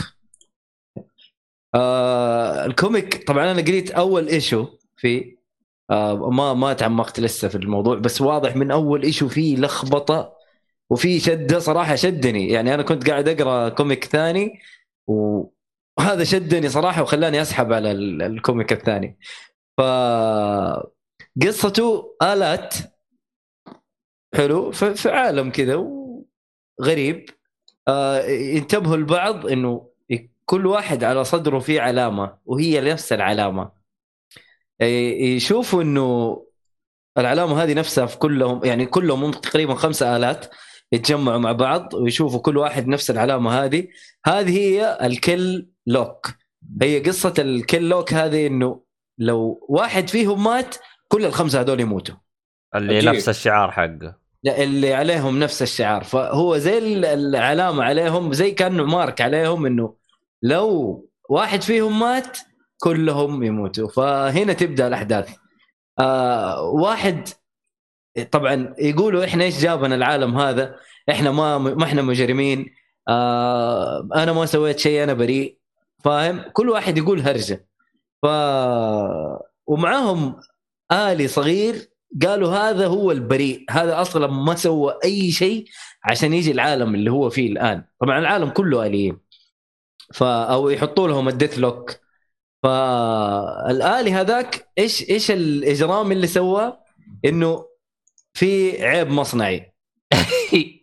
ال comic طبعا أنا قريت أول issue فيه. آه ما ما تعمقت لسه في الموضوع بس واضح من أول issue فيه لخبطة وفي شده صراحة شدني. يعني أنا كنت قاعد أقرأ comic ثاني وهذا شدني صراحة وخلاني أسحب على ال- ال comic الثاني. ف قصته آلات حلو. في عالم كذا غريب آه ينتبهوا البعض إنه كل واحد على صدره فيه علامة وهي نفس العلامة. ي- يشوفوا إنه العلامة هذه نفسها في كلهم يعني كلهم هم تقريبا خمسة آلات يتجمعوا مع بعض ويشوفوا كل واحد نفس العلامة هذه. هذه هي الكل لوك. هي قصة الكل لوك هذه إنه لو واحد فيهم مات كل الخمسة هذول يموتوا. اللي عجيب. نفس الشعار حقه. اللي عليهم نفس الشعار. فهو زي ال- العلامة عليهم زي كأنه مارك عليهم إنه لو واحد فيهم مات كلهم يموتوا. فهنا تبدأ الأحداث. آه واحد طبعا يقولوا إحنا إيش جابنا العالم هذا؟ إحنا ما ما إحنا مجرمين. آه أنا ما سويت شيء أنا بريء. فاهم؟ كل واحد يقول هرجة. ف ومعاهم آلي صغير قالوا هذا هو البريء هذا أصلا ما سوى أي شيء عشان يجي العالم اللي هو فيه الآن. طبعا العالم كله آليين. ف أو يحطوا لهم الديث لوك. فالآلي هذاك إيش إيش الإجرام اللي سواه؟ إنه في عيب مصنعي.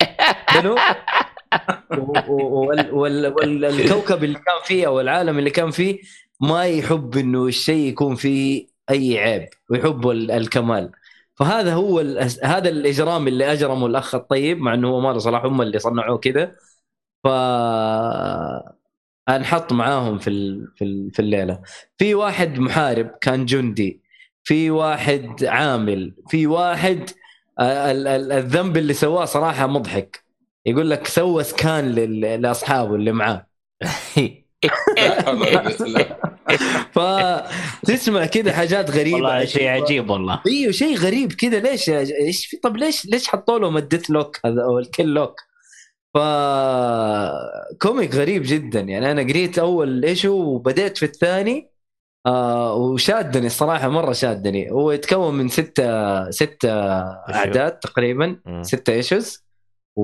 والكوكب اللي كان فيه أو العالم اللي كان فيه ما يحب إنه الشيء يكون فيه أي عيب ويحب ال- الكمال. فهذا هو ال- هذا الإجرام اللي أجرمه الأخ الطيب مع إنه هو ما له صلاح هم اللي صنعوه كذا ف أنحط معاهم في ال- في ال- في الليلة. في واحد محارب كان جندي في واحد عامل في واحد آه، ال- ال- الذنب اللي سواه صراحة مضحك. يقول لك سوى سكان لل- لأصحابه اللي معاه. لا. فتسمع كده حاجات غريبة والله شيء عجيب والله. إيوه شيء غريب كذا ليش إيش في طب ليش ليش حطوا لهم الديث لوك هذا أو الكل لوك؟ ف comic غريب جدا. يعني أنا قريت أول issue وبديت في الثاني آه وشادني الصراحة مرة شادني. هو يتكون من ستة ستة أعداد تقريبا. ستة issues. و...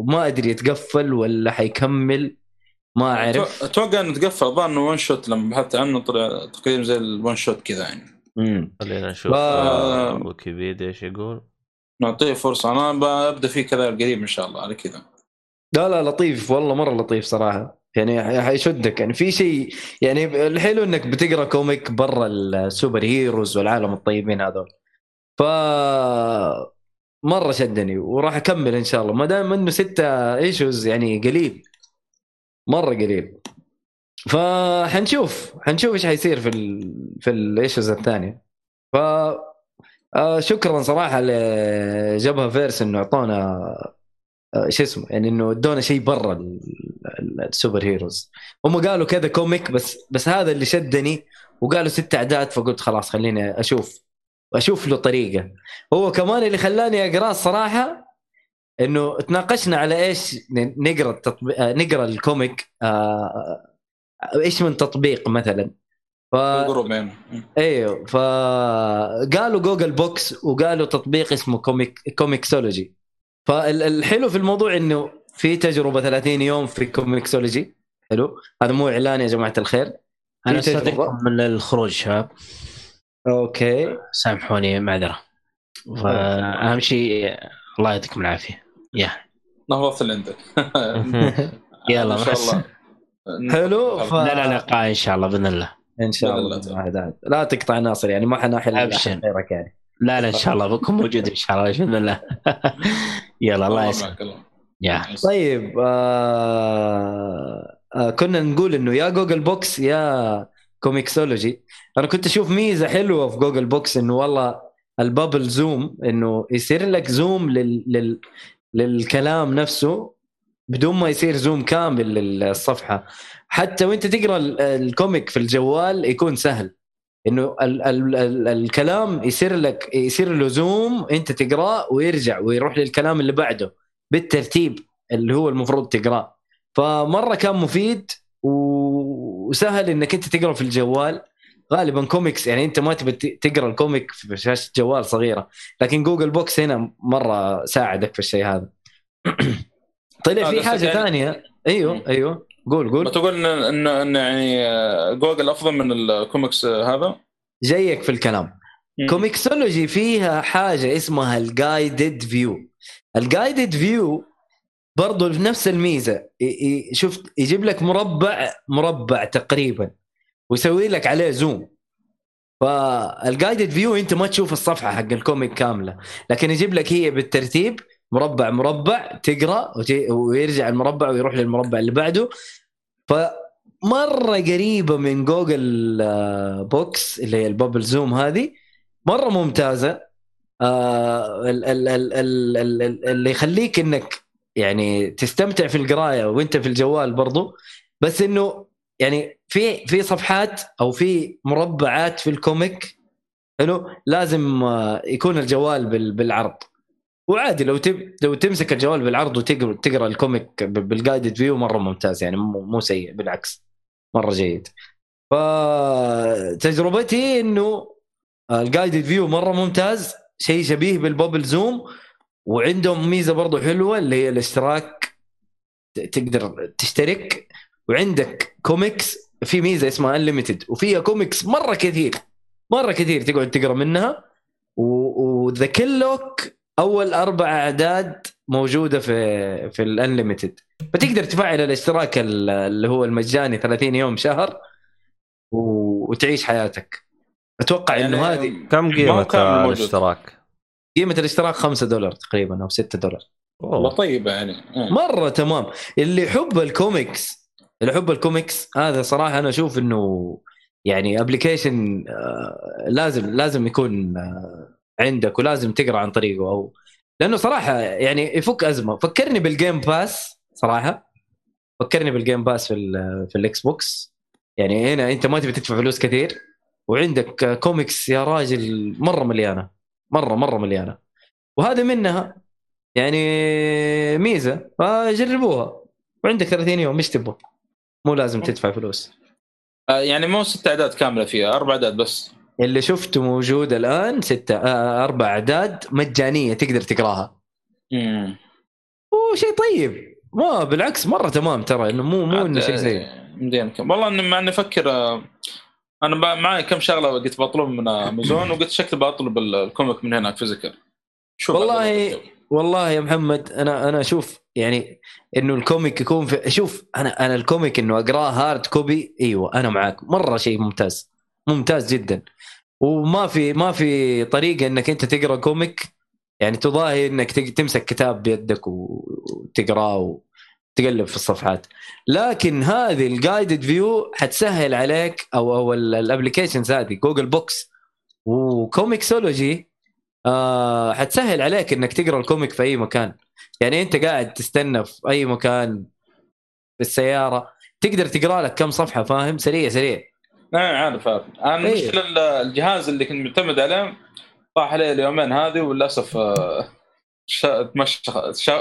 وما أدري يتقفل ولا حيكمل. ما أعرف. أتوقع- أتوقع إنه تقفل الظاهر إنه one shot لما بحثت عنه طلع تقريبا زي ال one shot كذا يعني. مم. خلينا نشوف ف- آه، ويكيبيديا إيش يقول؟ نعطيه فرصة. أنا ببدا فيه كذا قريب إن شاء الله على كذا. لا لا لطيف. والله مرة لطيف صراحة. يعني ح- حيشدك يعني في شيء يعني الحلو إنك بتقرأ comic برا ال superheroes والعالم الطيبين هذول. ف مرة شدني وراح أكمل إن شاء الله. ما دام إنه ستة issues يعني قليل. مرة قليل فحنشوف حنشوف إيش حيصير في ال... في ال issues الثانية. ف آه، شكرا صراحة لجبهة فيرس إنه أعطونا آه، شو اسمه يعني إنه ادونا شيء برا ال- ال- ال superheroes. هم قالوا كذا comic بس بس هذا اللي شدني وقالوا ست أعداد فقلت خلاص خليني أشوف أشوف له طريقة. هو كمان اللي خلاني اقراه الصراحه إنه تناقشنا على إيش نقرأ التطبيق آه، نقرأ ال comic آه، إيش من تطبيق مثلا؟ ف أيوه فقالوا Google Books وقالوا تطبيق اسمه comic ComiXology. فالحلو في الموضوع إنه في تجربة 30 يوم في ComiXology. حلو؟ هذا مو إعلان يا جماعة الخير. أنا؟ استاذنكم من الخروج شباب okay. سامحوني معذرة. فأهم شيء الله يعطيكم العافية. يا نهضت اللي عندك يلا إن شاء. الله. حلو ف... لا لا لقاء إن شاء الله بإذن الله. إن شاء الله لا. تقطع ناصر يعني ما حناحل غيرك يعني. لا لا إن شاء الله. بكون موجود إن شاء الله بإذن الله. يلا الله يسلمك. يا طيب آه آه كنا نقول إنه يا Google Books يا ComiXology أنا كنت أشوف ميزة حلوة في Google Books إنه والله ال bubble zoom إنه يصير لك zoom لل... لل... للكلام نفسه بدون ما يصير zoom كامل للصفحة. حتى وانت تقرأ ال- ال comic في الجوال يكون سهل. إنه ال ال ال الكلام يصير لك يصير له zoom انت تقراه ويرجع ويروح للكلام اللي بعده. بالترتيب اللي هو المفروض تقرأه. فمرة كان مفيد وسهل إنك انت تقرا في الجوال. غالبا كوميكس يعني أنت ما تبي تقرأ ال comic في شاشة جوال صغيرة لكن Google Books هنا مرة ساعدك في الشيء هذا. طيب آه، في حاجة يعني- ثانية. أيوه. أيوه. قول قول. بتقول ان ان إن يعني آه، جوجل أفضل من الكوميكس آه، هذا؟ جايك في الكلام. ComiXology فيها حاجة اسمها ال guided view ال guided view برضو نفس الميزة. شفت يجيب لك مربع مربع تقريبا. ويسوي لك عليه zoom. فال guided view أنت ما تشوف الصفحة حق ال comic كاملة. لكن يجيب لك هي بالترتيب مربع مربع تقرأ ويرجع المربع ويروح للمربع اللي بعده. فمرة قريبة من جوجل آه، Books اللي هي ال bubble zoom هذه مرة ممتازة. آه، ال- ال- ال- ال- ال- ال- اللي يخليك إنك يعني تستمتع في القراية وأنت في الجوال برضو. بس إنه يعني في في صفحات أو في مربعات في ال comic حلو لازم آه، يكون الجوال بال- بالعرض. وعادي لو تب لو تمسك الجوال بالعرض وتقرأ تقرأ ال comic بال guided view مرة ممتاز يعني مو سيء بالعكس مرة جيد. فتجربتي إنه ال guided view مرة ممتاز شيء شبيه بال bubble zoom وعندهم ميزة برضو حلوة اللي هي الاشتراك تقدر تشترك. وعندك كوميكس في ميزة اسمها unlimited وفيها كوميكس مرة كثير مرة كثير تقعد تقرأ منها و The Clock أول أربع أعداد موجودة في في ال unlimited فتقدر تفعل الاشتراك ال- اللي هو المجاني 30 يوم شهر و- وتعيش حياتك أتوقع يعني إنه هذه كم قيمة. الاشتراك؟ قيمة الاشتراك 5 دولار تقريبا أو 6 دولار والله. طيبه يعني آه. مرة تمام اللي يحب الكوميكس اللي يحب الكوميكس هذا صراحة أنا أشوف إنه يعني application لازم لازم يكون آه، عندك ولازم تقرأ عن طريقه أو لأنه صراحة يعني يفك أزمة. فكرني بال Game Pass صراحة. فكرني بال Game Pass في ال- في ال Xbox يعني هنا أنت ما تبي تدفع فلوس كثير وعندك آه، كوميكس يا راجل مرة مليانة مرة مرة مليانة. وهذا منها يعني ميزة فجربوها. وعندك 30 يوم إيش تبغى؟ مو لازم تدفع فلوس. آه، يعني مو ست أعداد كاملة فيها أربع أعداد بس. اللي شفته موجود الآن ستة آه أربع أعداد مجانية تقدر تقراها. مم. وشيء طيب. ما بالعكس مرة تمام ترى إنه مو مو إنه شيء زي والله إني مع إني أفكر آه، أنا معي كم شغلة قلت بطلب من امازون وقلت شكلي بطلب ال- ال comic من هناك physical والله والله يا محمد أنا أنا أشوف يعني إنه ال comic يكون في شوف أنا أنا ال comic إنه أقراه hard copy إيوه أنا معاك. مرة شيء ممتاز ممتاز جدا. وما في ما في طريقة إنك أنت تقرأ comic يعني تضاهي إنك تمسك كتاب بيدك وتقراه وتقلب في الصفحات. لكن هذه ال guided view حتسهل عليك أو أو ال applications هذه Google Books و ComiXology آه حتسهل عليك إنك تقرأ ال comic في أي مكان. يعني أنت قاعد تستنى في أي مكان في السيارة تقدر تقرأ لك كم صفحة فاهم؟ سريع سريع. أنا عارف عارف أنا إيه. المشكلة ال- الجهاز اللي كنت معتمد عليه طاح عليه اليومين هذه وللأسف آه،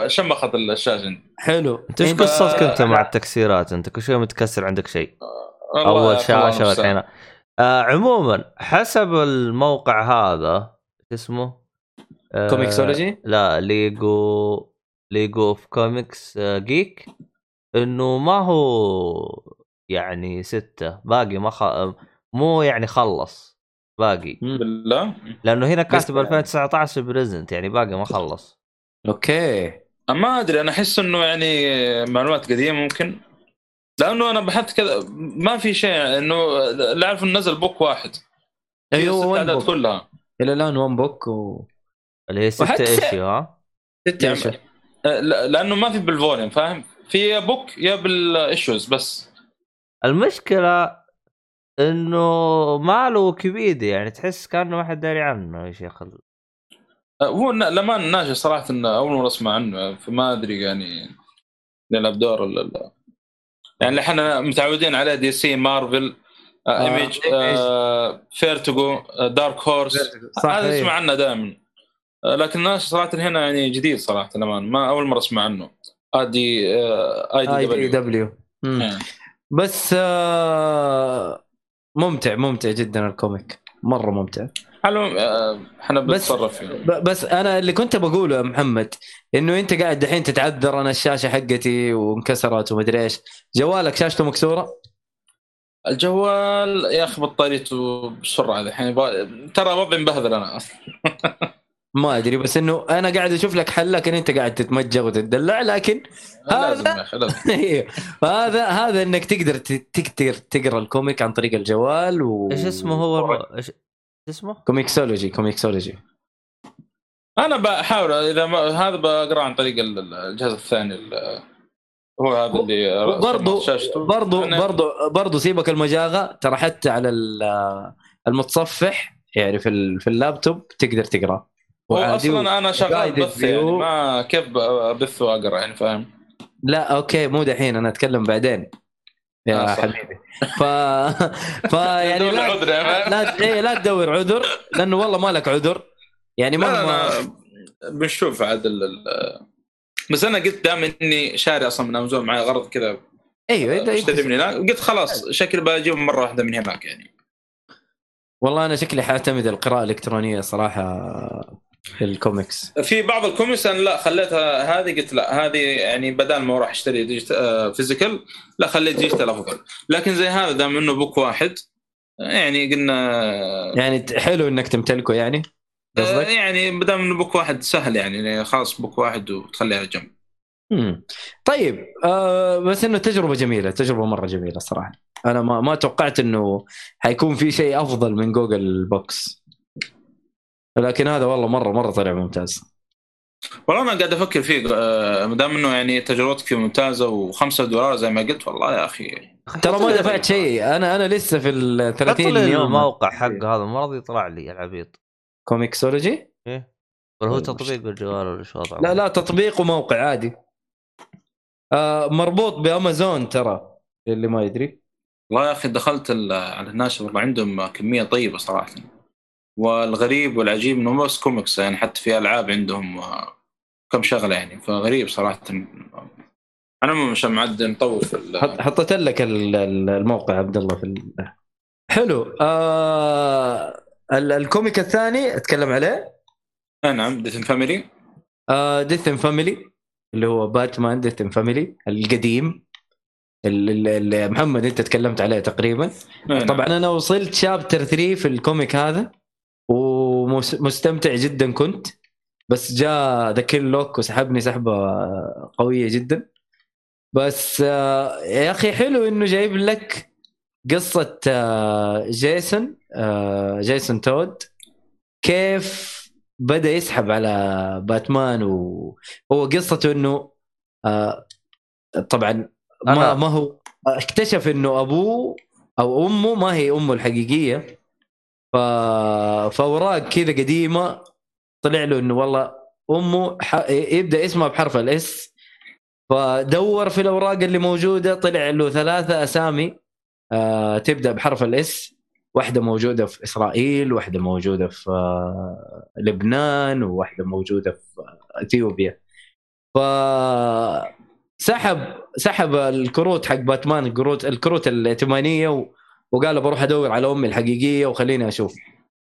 شمخت الشاشة. حلو. أنت إيش انت قصتك أنت مع. التكسيرات؟ أنت كل شوي متكسر عندك شيء. أول شاشة. والحين. آه عموما حسب الموقع هذا اسمه؟ آه ComiXology لا League League of Comics آه، Geek. إنه ما هو يعني ستة باقي ما خ... مو يعني خلص باقي. بالله لأنه هنا كاتب 2019 present يعني باقي ما خلص. أوكي. ما أدري أنا أحس إنه يعني معلومات قديمة ممكن. لأنه أنا بحثت كذا ما في شيء إنه اللي أعرف إنه نزل book واحد. أيوه كلها. إلى الآن one book و اللي هي ستة issue ها؟ ست يعني- اشهر آه، لا- لأنه ما في بال volume فاهم؟ في يا book يا بال issues بس. المشكلة إنه ما له ويكيبيديا يعني تحس كأنه ما حد داري عنه يا شيخ آه، هو لما ناجي صراحة انه أول مرة أسمع عنه فما أدري يعني يلعب دور ال- ال- يعني اللي إحنا متعودين عليه دي سي مارفل آه، ايمج فيرتوجو دارك هورس هذا. اسمع عنه دائما. لكن الناس صراحة هنا يعني جديد صراحة الامان ما أول مرة أسمع عنه. ادي آي آي دي دبليو. إيه. بس آه ممتع ممتع جدا الكوميك. مرة ممتع. حلو آه، إحنا بس- بنتصرف فيه. ب- بس أنا اللي كنت بقوله يا محمد إنه أنت قاعد دحين تتعذر أنا الشاشة حقتي وانكسرت ومدري إيش. جوالك شاشته مكسورة؟ الجوال يا أخي بطاريته بسرعة الحين يبغى- ترى وضعي مبهذل أنا ما أدري بس إنه أنا قاعد أشوف لك حل لكن أنت قاعد تتمجغ وتدلع لكن لازم هذا- يا أخي لازم. أيوه فهذا هذا إنك تقدر ت- تقدر تقرأ ال comic عن طريق الجوال و إيش اسمه هو. إيش اسمه؟ ComiXology ComiXology. أنا بحاول إذا ما هذا بقرا عن طريق ال- ال- الجهاز الثاني ال- هو هذا اللي برضو برضو برضو برضو سيبك المجاغة ترى حتى على ال- المتصفح يعني في في اللابتوب تقدر تقرأ هو أصلا أنا شغال بث يعني. ما كيف أبث وأقرأ يعني فاهم لا أوكي مو دحين أنا أتكلم بعدين يا آه،. حبيبي ف ف يعني لا. لا إيه لا تدور عذر لأنه والله ما لك عذر يعني مهما أنا بنشوف عاد بس أنا قلت دائما إني شاري أصلا من امازون معي غرض كذا أيوه اشتري من هناك قلت خلاص شكل بجيب مرة واحدة من هناك يعني. والله أنا شكلي حأعتمد القراءة الإلكترونية صراحة في الكوميكس. في بعض الكوميكس أنا لا خليتها هذه قلت لا هذه يعني بدل ما أروح أشتري digit آه، physical لا خليت digital أفضل. لكن زي هذا دام إنه book واحد يعني قلنا يعني حلو إنك تمتلكه يعني؟ آه، قصدك؟ يعني ما دام إنه book واحد سهل يعني خلاص book واحد وتخليه على جنب. مم. طيب آه بس إنه تجربة جميلة تجربة مرة جميلة صراحة. أنا ما ما توقعت إنه حيكون في شيء أفضل من Google Books. لكن هذا والله مرة مرة طلع ممتاز. والله أنا قاعد أفكر فيه آه، ما دام إنه يعني تجربتك ممتازة و5 دولار زي ما قلت والله يا أخي. ترى ما دفعت شيء. أنا أنا لسه في ال 30 حط لي يوم. الموقع حقه هذا ما راضي يطلع لي العبيط. ComiXology إيه. ولا هو طيب، تطبيق بالجوال ولا شو وضعه؟ لا لا تطبيق وموقع عادي. آه مربوط بأمازون ترى اللي ما يدري. والله يا أخي دخلت ال- على الناشر والله عندهم كمية طيبة صراحة. والغريب والعجيب إنه بس كوميكس يعني حتى في ألعاب عندهم آه، كم شغلة يعني. فغريب صراحة. أنا مش معد في حط- حطيت لك ال- ال- الموقع عبد الله في ال... حلو. آه ال comic الثاني أتكلم عليه؟ آه، نعم Death in Family آه Death Family اللي هو باتمان Death Family القديم اللي, محمد أنت تكلمت عليه تقريبا. نعم. طبعا أنا وصلت chapter 3 في ال comic هذا ومستمتع جدا كنت بس جاء The Kill Lock وسحبني سحبة قوية جدا. بس آه، يا أخي حلو إنه جايب لك قصة آه، جيسون آه، جيسون تود. كيف بدأ يسحب على باتمان وهو قصته إنه آه، طبعا ما ما هو اكتشف إنه أبوه أو أمه ما هي أمه الحقيقية. ف... فأوراق كذا قديمة طلع له إنه والله أمه ح... يبدأ اسمها بحرف الإس. فدور في الأوراق اللي موجودة طلع له ثلاثة أسامي آه تبدأ بحرف الإس. واحدة موجودة في إسرائيل واحدة موجودة في آه لبنان وواحدة موجودة في آه، إثيوبيا. ف سحب سحب الكروت حق باتمان الكروت الكروت الائتمانية. وقال بروح أدور على أمي الحقيقية وخليني أشوف.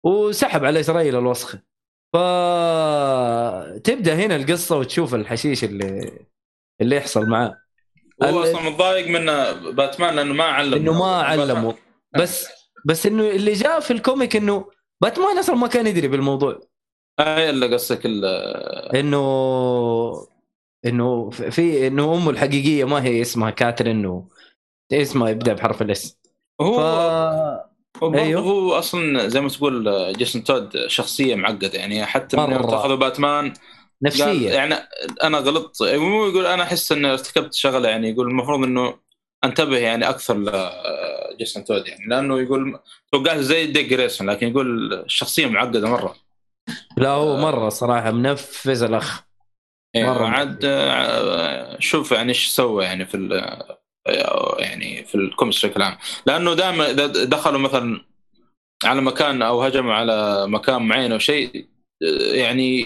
وسحب على إسرائيل الوسخه ف تبدأ هنا القصة وتشوف الحشيش اللي اللي يحصل معاه. هو أصلا متضايق من باتمان لأنه ما علم. انه ما علمه. بس بس إنه اللي جاء في ال comic إنه باتمان أصلا ما كان يدري بالموضوع اي إلا قصدك ال- إنه إنه في إنه أمه الحقيقية ما هي اسمها كاترين و اسمها يبدأ بحرف ال S هو ف أيوه. هو أصلا زي ما تقول جيسون تود شخصية معقدة يعني حتى من. اتخذوا باتمان نفسية يعني أنا غلطت مو يقول أنا أحس إني ارتكبت شغلة يعني يقول المفروض إنه انتبه يعني أكثر لجيسون تود يعني لأنه يقول توقعت زي ديك جريسون لكن يقول الشخصيه معقدة مرة. لا هو مرة صراحة منفذ الأخ. يعني مرة عاد آه، شوف يعني إيش سوى يعني في يعني في الكوميكس بشكل عام. لأنه دائما إذا دخلوا مثلا على مكان أو هجموا على مكان معين أو شيء آه، يعني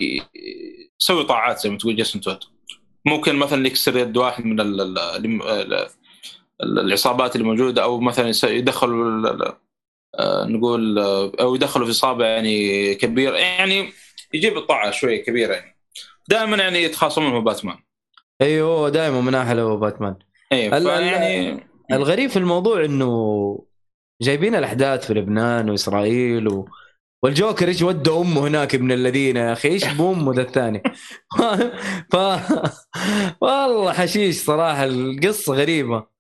يسوي طاعات زي ما تقول جيسون تود ممكن مثلا يكسر يد واحد من العصابات اللي موجودة أو مثلا يدخلوا آه، نقول آه، أو يدخلوا في اصابه يعني كبيرة يعني يجيب الطاعه شوية كبيرة يعني. دائما يعني يتخاصمون مع باتمان. أيوه دائما من أهله هو باتمان. أيوه يعني الغريب في الموضوع إنه جايبين الأحداث في لبنان وإسرائيل و... والجوكر إيش ودى أمه هناك ابن الذين يا أخي؟ إيش بامه ذا الثاني؟ ف... والله حشيش صراحة القصة غريبة.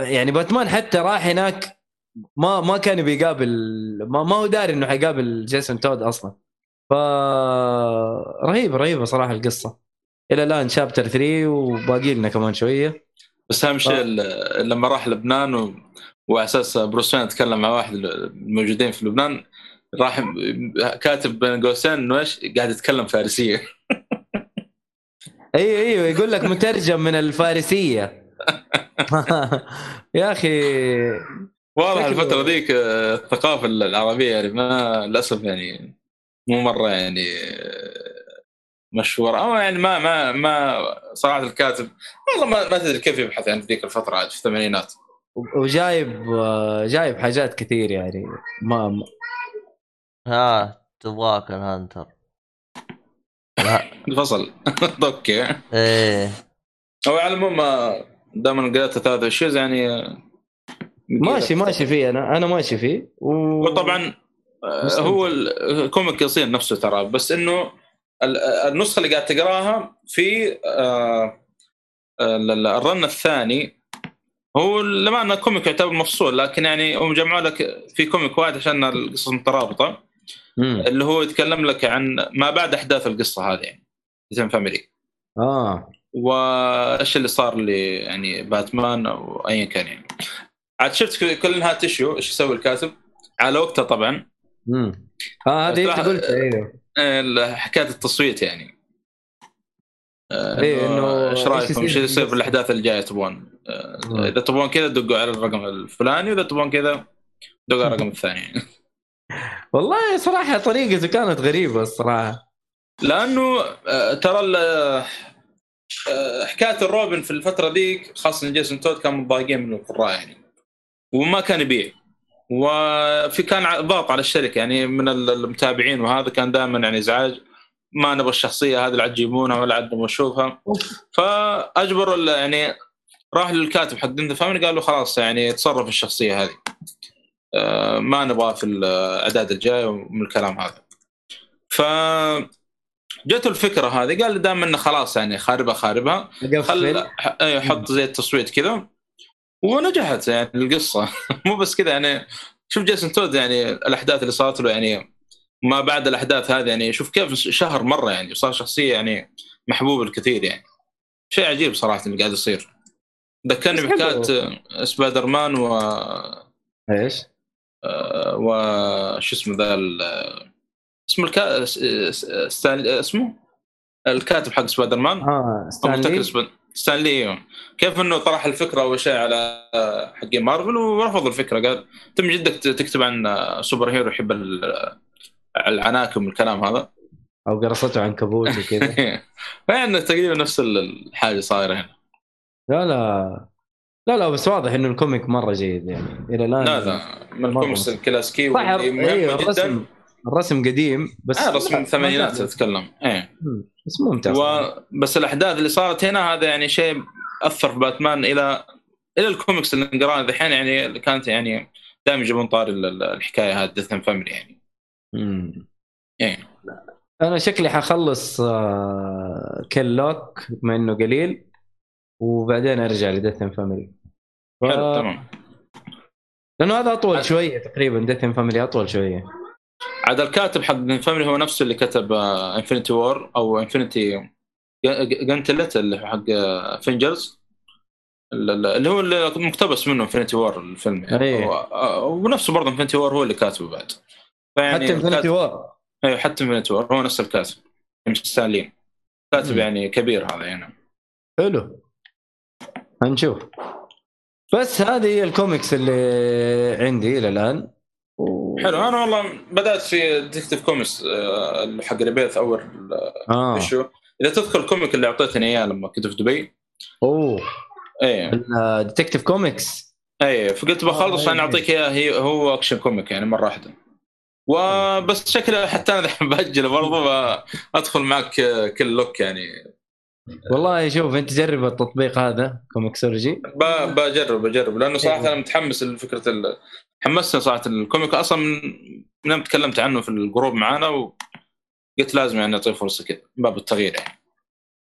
يعني باتمان حتى راح هناك ما ما كان بيقابل ما, ما هو داري إنه حيقابل جيسون تود أصلا. ف رهيبه رهيبة صراحة القصة. إلى الآن شابتر 3 وباقي لنا كمان شوية. بس أهم شيء آه. ال- لما راح لبنان و... وعلى أساس بروس تكلم مع واحد الموجودين في لبنان راح كاتب بين قوسين إنه إيش؟ قاعد يتكلم فارسية. أيوه أيوه يقول لك مترجم من الفارسية. يا أخي واضح الفترة ذيك آه، الثقافة العربية يعني ما للأسف يعني مو مرة يعني آه، مشهورة. أو يعني ما ما ما صراحة الكاتب والله ما, ما تدري كيف يبحث عن ذيك الفترة عاد في الثمانينات. وجايب جايب حاجات كثير يعني ما ما- ها تبغاك الهانتر. لا انفصل أوكي. إيه. هو على العموم آه، دام قريت ثلاث اشياء يعني آه، ماشي ماشي فيه أنا أنا ماشي فيه. و... وطبعا آه، مستمتع. هو ال comic يصير نفسه ترى. بس إنه ال- النسخة اللي قاعد تقراها في آه، ال- ال- ال run الثاني هو لما انه كوميك يعتبر مفصول لكن يعني هم جمعوا لك في comic واحد عشان القصص مترابطة مم. اللي هو يتكلم لك عن ما بعد أحداث القصة هذه يعني Family. آه. وايش اللي صار ل يعني باتمان أو ايا كان يعني. عاد شفت كل نهاية تشيو إيش يسوي الكاتب؟ على وقتها طبعا. مم. آه هذه أنت قلت أيوه حكاية التصويت يعني. آه، إيه، إنه إيش رأيكم؟ إيش يصير؟ في الاحداث الجايه تبغون؟ آه، مم. إذا تبغون كذا دقوا على الرقم الفلاني واذا تبغون كذا دقوا على الرقم الثاني. والله صراحة طريقته كانت غريبة الصراحة. لأنه ترى ال- حكاية الروبن في الفترة ذيك خاصة جيسون تود كانوا متضايقين من القراء يعني. وما كان يبيع. وفي كان ضغط على الشركة يعني من ال- المتابعين وهذا كان دائما يعني إزعاج. ما نبغى الشخصية هذه عاد تجيبونها ولا عاد نبغى نشوفها. فأجبروا يعني راح للكاتب حق Death in Family قال له خلاص يعني تصرف الشخصية هذه. آه، ما نبغى في الأعداد الجاية ومن الكلام هذا. ف جته الفكرة هذه قال دام إنه خلاص يعني خاربها خاربها خل أيوة، حط زي التصويت كذا. ونجحت يعني القصة. مو بس كذا يعني شوف جيسون تود يعني الأحداث اللي صارت له يعني ما بعد الأحداث هذه يعني شوف كيف شهر مرة يعني صار شخصية يعني محبوب الكثير يعني. شيء عجيب صراحة اللي قاعد يصير. ذكرني بحكاية سبايدر مان و إيش؟ آه، وش اسمه ذا اسمه الكا... ستان... اسمه؟ الكاتب حق سبايدر مان آه ستان لي. اسمه ستان لي إيوه. كيف إنه طرح الفكرة أول شيء على حق مارفل ورفض الفكرة قال من جدك تكتب عن superhero يحب ال- العناكب والكلام هذا. أو قرصته عنكبوت وكذا. فيعني تقريبا نفس الحاجة صايرة هنا. لا لا. لا لا بس واضح إنه ال comic مرة جيد يعني. إلى الآن لا لا. من الكوميكس. الكلاسيكي مهمة أيوه جدا. الرسم قديم بس آه رسم الثمانينات. أتكلم. إيه. بس ممتاز. و... بس الأحداث اللي صارت هنا هذا يعني شيء أثر في باتمان إلى إلى الكوميكس اللي نقراها ذحين يعني اللي كانت يعني دائما يجيبون طاري ال- ال- الحكاية هذه Death Family يعني. مم. يعني أنا شكلي حخلص آه، Killing Joke بما إنه قليل وبعدين أرجع ل Death Family حلو تمام. لأنه هذا أطول شوية تقريبا Death Family أطول شوية. عاد الكاتب حق Family هو نفسه اللي كتب Infinity War أو Infinity Gauntlet اللي هو حق Avengers اللي هو اللي مقتبس منه Infinity War الفيلم. يعني آه، ونفسه برضه Infinity War هو اللي كاتبه بعد. فيعني حتى Infinity War أيوه حتى Infinity War هو نفس الكاتب. مش ستان لي كاتب. يعني كبير هذا يعني. حلو. هنشوف. بس هذه هي الكوميكس اللي عندي إلى الآن. و... حلو. أنا والله بدأت في Detective Comics آه، حق Rebirth أول آه issue إذا تذكر ال comic اللي أعطيتني إياه لما كنت في دبي. أوه. إيه. Detective Comics إيه فقلت بخلص آه، أنا أعطيك إياه هي- هو Action Comic يعني مرة واحدة. وبس شكله حتى أنا الحين بأجله برضه ادخل معك Killing Joke يعني. والله شوف أنت جرب التطبيق هذا ComiXology بجرب بجرب لأنه صراحة إيه. أنا متحمس لفكرة ال... حمسني صراحة. ال comic أصلا من يوم تكلمت عنه في ال group معانا وقلت لازم يعني أعطيه فرصة كذا من باب التغيير يعني.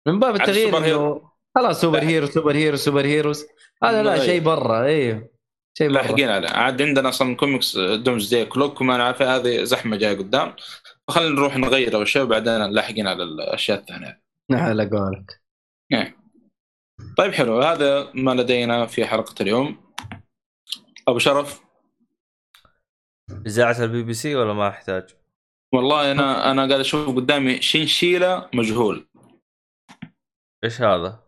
من باب عاد التغيير. إنه خلاص super. hero superhero superheroes. هذا لا. شيء برا أيوه شيء لاحقين عليه عاد عندنا أصلا كوميكس دومز دي كلوك وما نعرف هذه زحمة جاية قدام. فخلينا نروح نغير أول شيء وبعدين لاحقين على الأشياء الثانية. على قولك. طيب حلو. هذا ما لدينا في حلقة اليوم. أبو شرف إذاعة البي بي سي ولا ما أحتاج؟ والله أنا أنا قاعد أشوف قدامي شنشيلة مجهول. إيش هذا؟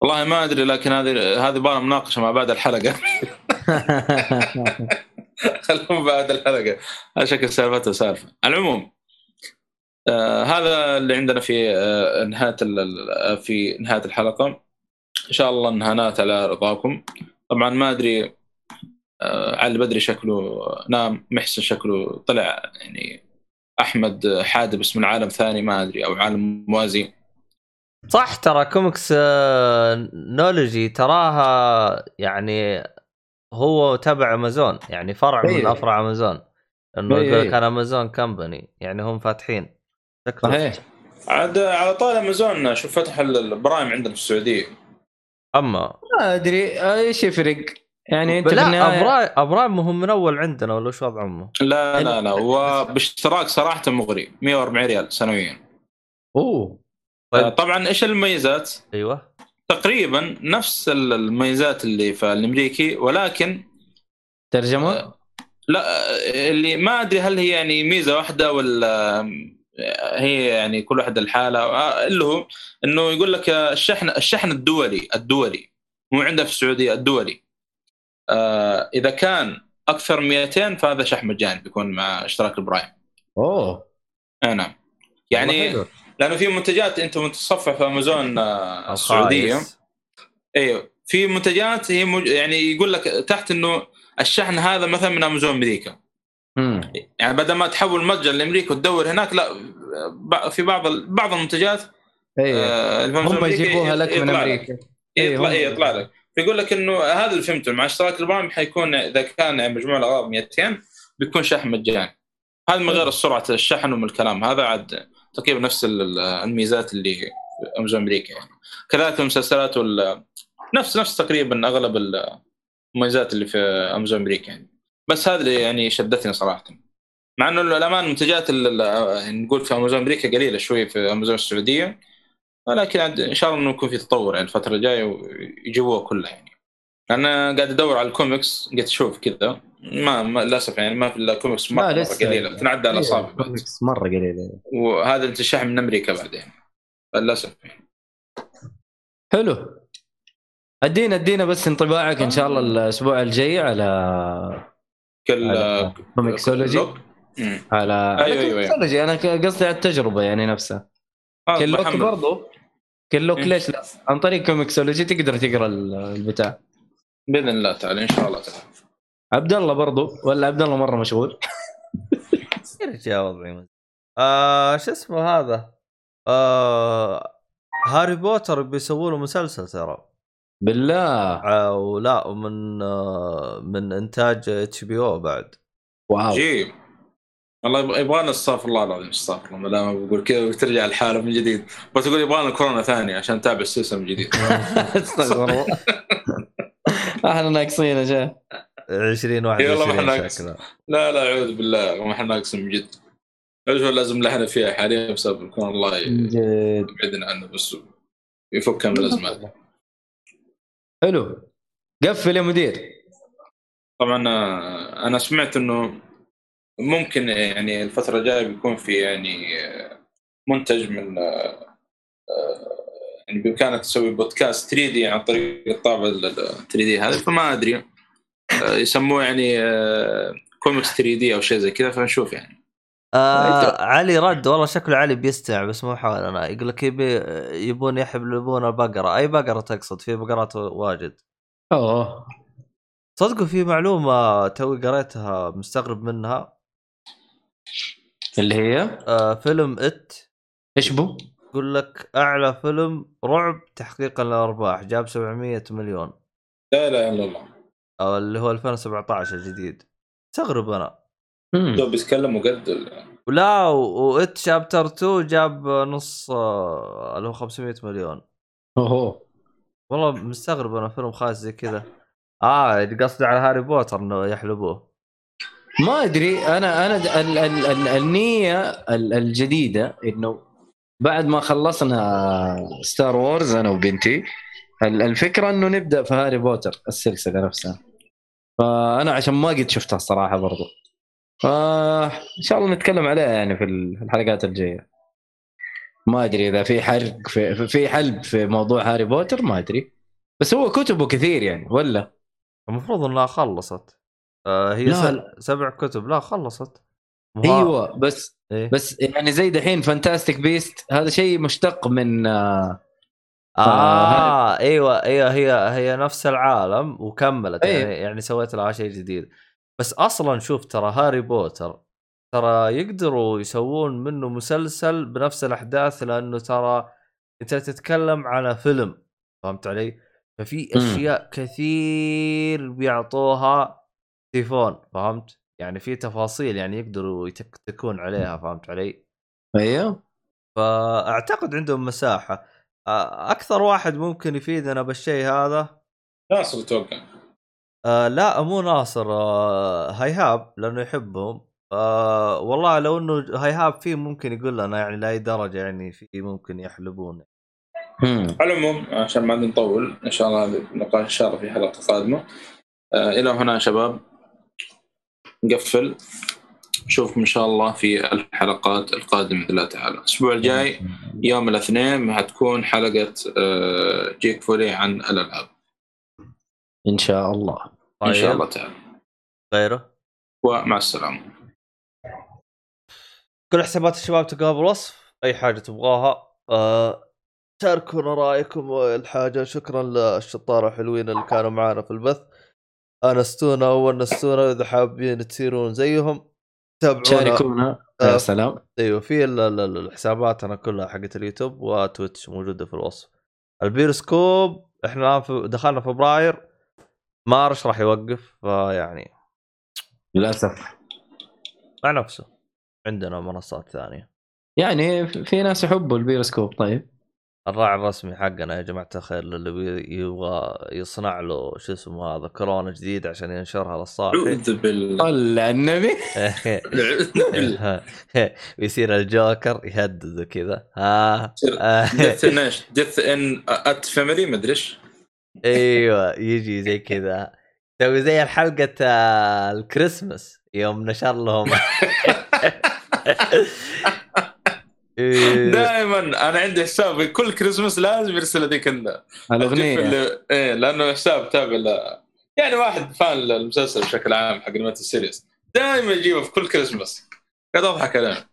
والله ما أدري لكن هذه هذه بقى مناقشة مع بعد الحلقة. خلهم بعد الحلقة. هذا شكل سالفته سالفه على العموم آه هذا اللي عندنا في آه نهاية ال- في نهاية الحلقة. إن شاء الله انهانات على رضاكم. طبعا ما أدري آه علي بدري شكله نام محسن شكله طلع يعني أحمد حادب اسم العالم ثاني ما أدري أو عالم موازي. صح ترى كوميكس آه، نولوجي تراها يعني هو تبع أمازون يعني فرع من أيوه. أفرع أمازون إنه أيوه، يقول لك. أنا أمازون كمباني يعني هم فاتحين. شكله. صحيح. عاد على طال أمازون شوف فتح ال- البرايم عندنا في السعودية. أما. ما أدري إيش يفرق يعني انت لا النهايه ابراي ابراي هم من أول عندنا ولا وش وضع امه؟ لا لا لا وباشتراك صراحة مغري 140 ريال سنويا. أوه. طيب. طبعا إيش المميزات؟ أيوه. تقريبا نفس ال- المميزات اللي في الأمريكي ولكن ترجمة؟ لا اللي ما أدري هل هي يعني ميزة واحدة ولا هي يعني كل واحد الحاله اللي هو إنه يقول لك الشحن الشحن الدولي الدولي. مو عندنا في السعودية الدولي. آه، إذا كان أكثر من 200 فهذا شحن مجاني بيكون مع إشتراك البرايم أوه. آه نعم. يعني. لأنه في منتجات أنت متصفح في أمازون آه، السعودية. أيوه. في منتجات هي مج... يعني يقول لك تحت إنه الشحن هذا مثلا من أمازون أمريكا. امم يعني بدل ما تحول متجر لأمريكا وتدور هناك لا في بعض ال- بعض المنتجات أيوه. آه، هم يجيبوها لك من أمريكا. يطلع هم- يطلع لك. فيقول لك إنه هذا اللي فهمته مع اشتراك البرايم حيكون إذا كان مجموع الأغراض 200 بيكون شحن مجاني. هذا من غير سرعة الشحن ومن الكلام هذا عاد تقريبا نفس ال- ال- الميزات اللي في أمازون أمريكا يعني. كذلك المسلسلات وال نفس نفس تقريبا أغلب المميزات اللي في أمازون أمريكا يعني. بس هذا اللي يعني شدتني صراحة. مع إنه الأمان يعني نقول في أمازون أمريكا قليلة شوي في أمازون السعودية. ولكن إن شاء الله إنه يكون في تطور يعني الفترة الجاية ويجيبوها كلها يعني. أنا قاعد أدور على الكوميكس قلت أشوف كذا. ما, ما للأسف يعني ما في إلا كوميكس مرة, مرة قليلة. تنعدى على الاصابع. كوميكس مرة قليلة. وهذا انت الشحن من أمريكا بعدين للأسف يعني. حلو. أدينا أدينا بس انطباعك إن شاء الله الأسبوع الجاي على كل على ComiXology. على على أيوة، أيوة، أنا قصدي على التجربة يعني نفسها. آه، بحمل. برضو. كلوك إيه. ليش لا. عن طريق comiXology تقدر تقرا ال- البتاع. بإذن الله تعالى إن شاء الله تعالى. عبد الله برضو ولا عبد الله مرة مشغول؟ يا رجال وضعي. آه شو اسمه هذا؟ آه هاري بوتر بيسووا له مسلسل ترى. بالله. آه ولا ومن آه من إنتاج HBO بعد. واو. جيب والله يبغى- يبغانا استغفر الله العظيم استغفر الله ما دام بقول كذا وترجع الحاله من جديد. بس تقول يبغى لنا كورونا ثانية عشان نتابع السلسله من جديد استغفر الله. إحنا ناقصين يا شيخ. 20 إي والله ما 21 إحنا شكله لا لا اعوذ بالله ما إحنا ناقصين من جد. لازم لحنا فيها حاليا بسبب الكورونا الله يبعدنا عنه بس يفك من الأزمات. حلو. قفل يا مدير. طبعا آه، أنا سمعت إنه ممكن يعني الفترة الجاية بيكون في يعني آه، منتج من آه، آه، يعني بإمكانك تسوي بودكاست 3D عن طريق الطابع ال 3D هذا. فما أدري آه، يسموه يعني آه، كوميكس 3 دي أو شيء زي كذا فنشوف يعني. آه علي رد والله شكله علي بيستمع بس مو حاول أنا. يقول لك يبي يبون يحلبون البقره أي بقرة تقصد؟ في بقرات واجد. أوه. صدقوا في معلومة توي قريتها مستغرب منها. اللي هي؟ آه فيلم It. إيش بو؟ يقول لك أعلى فيلم رعب تحقيقا للارباح جاب 700 مليون. لا اله الا الله أو اللي هو 2017 الجديد. استغرب أنا. دوب بيتكلم وقد ولا و It Chapter 2 جاب نص آه، اللي هو 500 مليون. اوه والله مستغرب أنا فيلم خايس زي كذا. آه قصدي على هاري بوتر إنه يحلبوه. ما أدري أنا أنا ال ال ال النية ال- الجديدة إنه بعد ما خلصنا Star Wars أنا وبنتي ال- الفكرة إنه نبدأ في هاري بوتر السلسلة نفسها. فأنا عشان ما قد شفتها الصراحة برضو. فإن شاء الله نتكلم عليها يعني في ال- في الحلقات الجاية. ما أدري إذا في حرق في- في حلب في موضوع هاري بوتر ما أدري. بس هو كتبه كثير يعني ولا؟ المفروض إنها خلصت. آه هي لا، لا. سبع كتب لا خلصت مو ها- أيوه بس إيه؟ بس يعني زي دحين Fantastic Beasts هذا شيء مشتق من آه، آه أيوه أيوه هي هي نفس العالم وكملت إيه. يعني يعني سويت لها شيء جديد بس أصلا شوف ترى هاري بوتر ترى يقدروا يسوون منه مسلسل بنفس الأحداث لأنه ترى أنت تتكلم على فيلم فهمت علي؟ ففي. أشياء كثير بيعطوها تليفون فهمت؟ يعني في تفاصيل يعني يقدروا يتكتكون عليها فهمت علي؟ أيوه. فأعتقد عندهم مساحة. أكثر واحد ممكن يفيدنا بالشيء هذا؟ ناصر أتوقع آه لا مو ناصر آه هيهاب لأنه يحبهم. آه والله لو إنه هيهاب فيه ممكن يقول لنا يعني لأي درجة يعني في ممكن يحلبون. على العموم عشان ما نطول إن شاء الله النقاش إن شاء الله في حلقة قادمة. آه إلى هنا يا شباب. نقفل. نشوفكم إن شاء الله في الحلقات القادمة بإذن الله تعالى. الأسبوع الجاي يوم الاثنين حتكون حلقة آه جيك فولي عن الألعاب. إن شاء الله. إن شاء طيب. الله تعالى. غيره؟ ومع السلامة. كل حسابات الشباب تلقاها بالوصف أي حاجة تبغاها آه شاركونا رأيكم وإلحاجه. شكرا للشطارة الحلوين اللي كانوا معانا في البث. أنستونا ونستونا إذا حابين تصيرون زيهم. تابعونا. شاركونا. آه. يا سلام. أيوه في ال- ال- ال- الحسابات أنا كلها حقت اليوتيوب وتويتش موجودة في الوصف. البيرسكوب إحنا دخلنا فبراير. مارش راح يوقف فيعني للأسف. مع نفسه. عندنا منصات ثانية. يعني في ناس يحبوا البيروسكوب طيب. الراعي الرسمي حقنا يا جماعة الخير اللي بي- يبغى يصنع له شو اسمه هذا كورونا جديد عشان ينشرها للصالح. أعوذ بالله. على النبي؟ ويصير الجوكر يهدد وكذا. ها. آه. Death in؟ Death in the Family مدري إيش. أيوه يجي زي كذا. تسوي زي الحلقة آه، الكريسماس يوم نشر لهم. إيه، دائما أنا عندي حساب في كل كريسماس لازم يرسل هذيك ال- الاغنيه اللي- إيه لأنه حساب تابع ل- يعني واحد fan للمسلسل بشكل عام حق ال animated series دائما يجيبه في كل كريسماس. قاعد أضحك عليه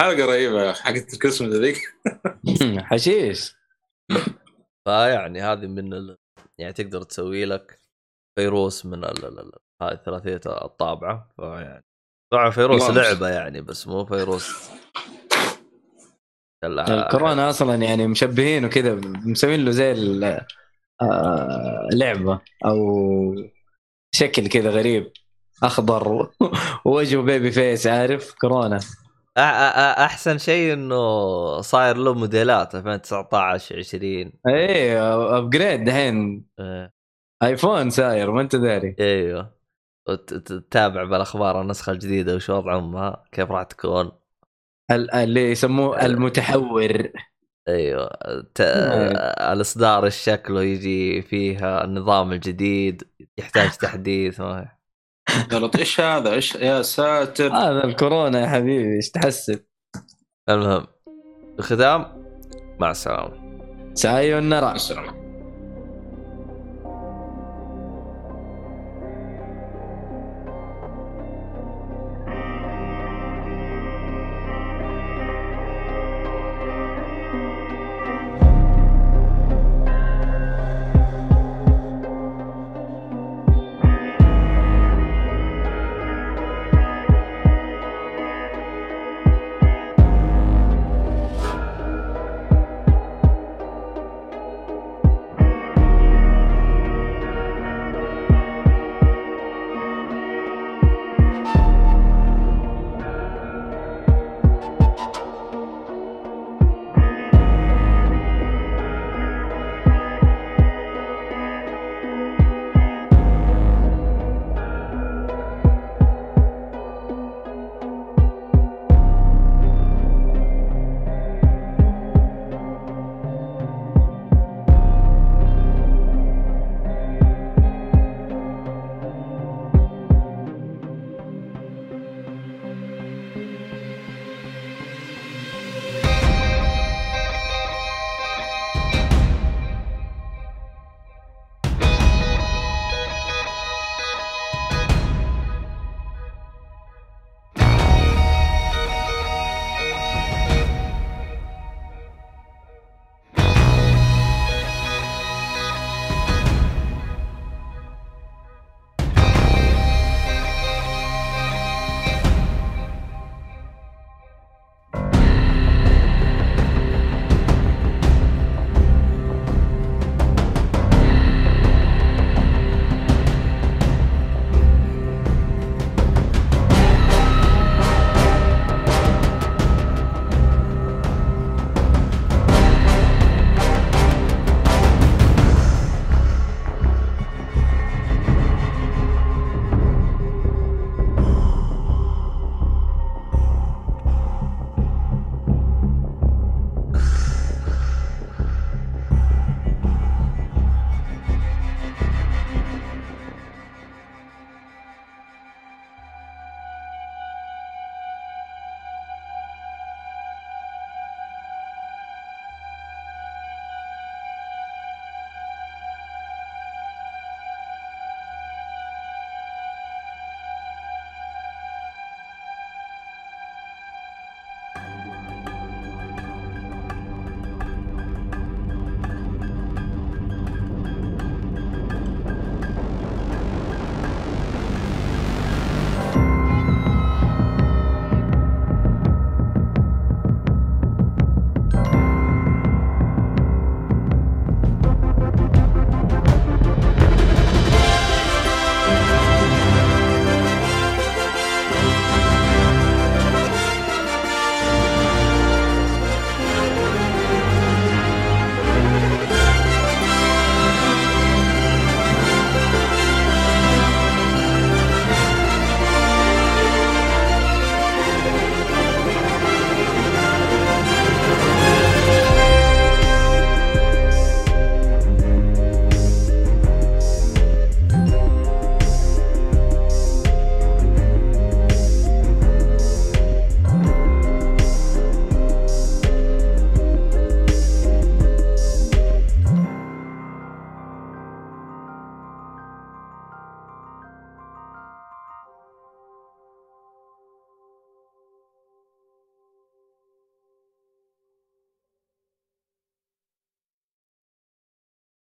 حلقة رهيبة يا أخي حقت الكريسماس هذيك. حشيش. فيعني هذه من ال... يعني تقدر تسوي لك فيروس من ال... ال... ال... هاي ثلاثيه الطابعة. فيعني طبعا فيروس لعبة يعني بس مو فيروس. الكورونا أصلا يعني مشبهينه كذا مسوين له زي آه، لعبة أو شكل كذا غريب. أخضر ووجهه بيبي فيس عارف؟ كورونا. أحسن شيء إنه صاير له موديلات 2019 20 إيه upgrade دحين. إيه. iPhone صاير ما أنت داري. إيوه. تتابع بالأخبار النسخة الجديدة وش وضع امها كيف راح تكون؟ اللي يسموه المتحور. أيوه. ت... الاصدار الشكله يجي فيها النظام الجديد يحتاج تحديث ما قالت إيش هذا؟ إيش يا ساتر. هذا الكورونا يا حبيبي. إيش تحسب؟ المهم الختام. مع السلامة. سايو النرى. السلام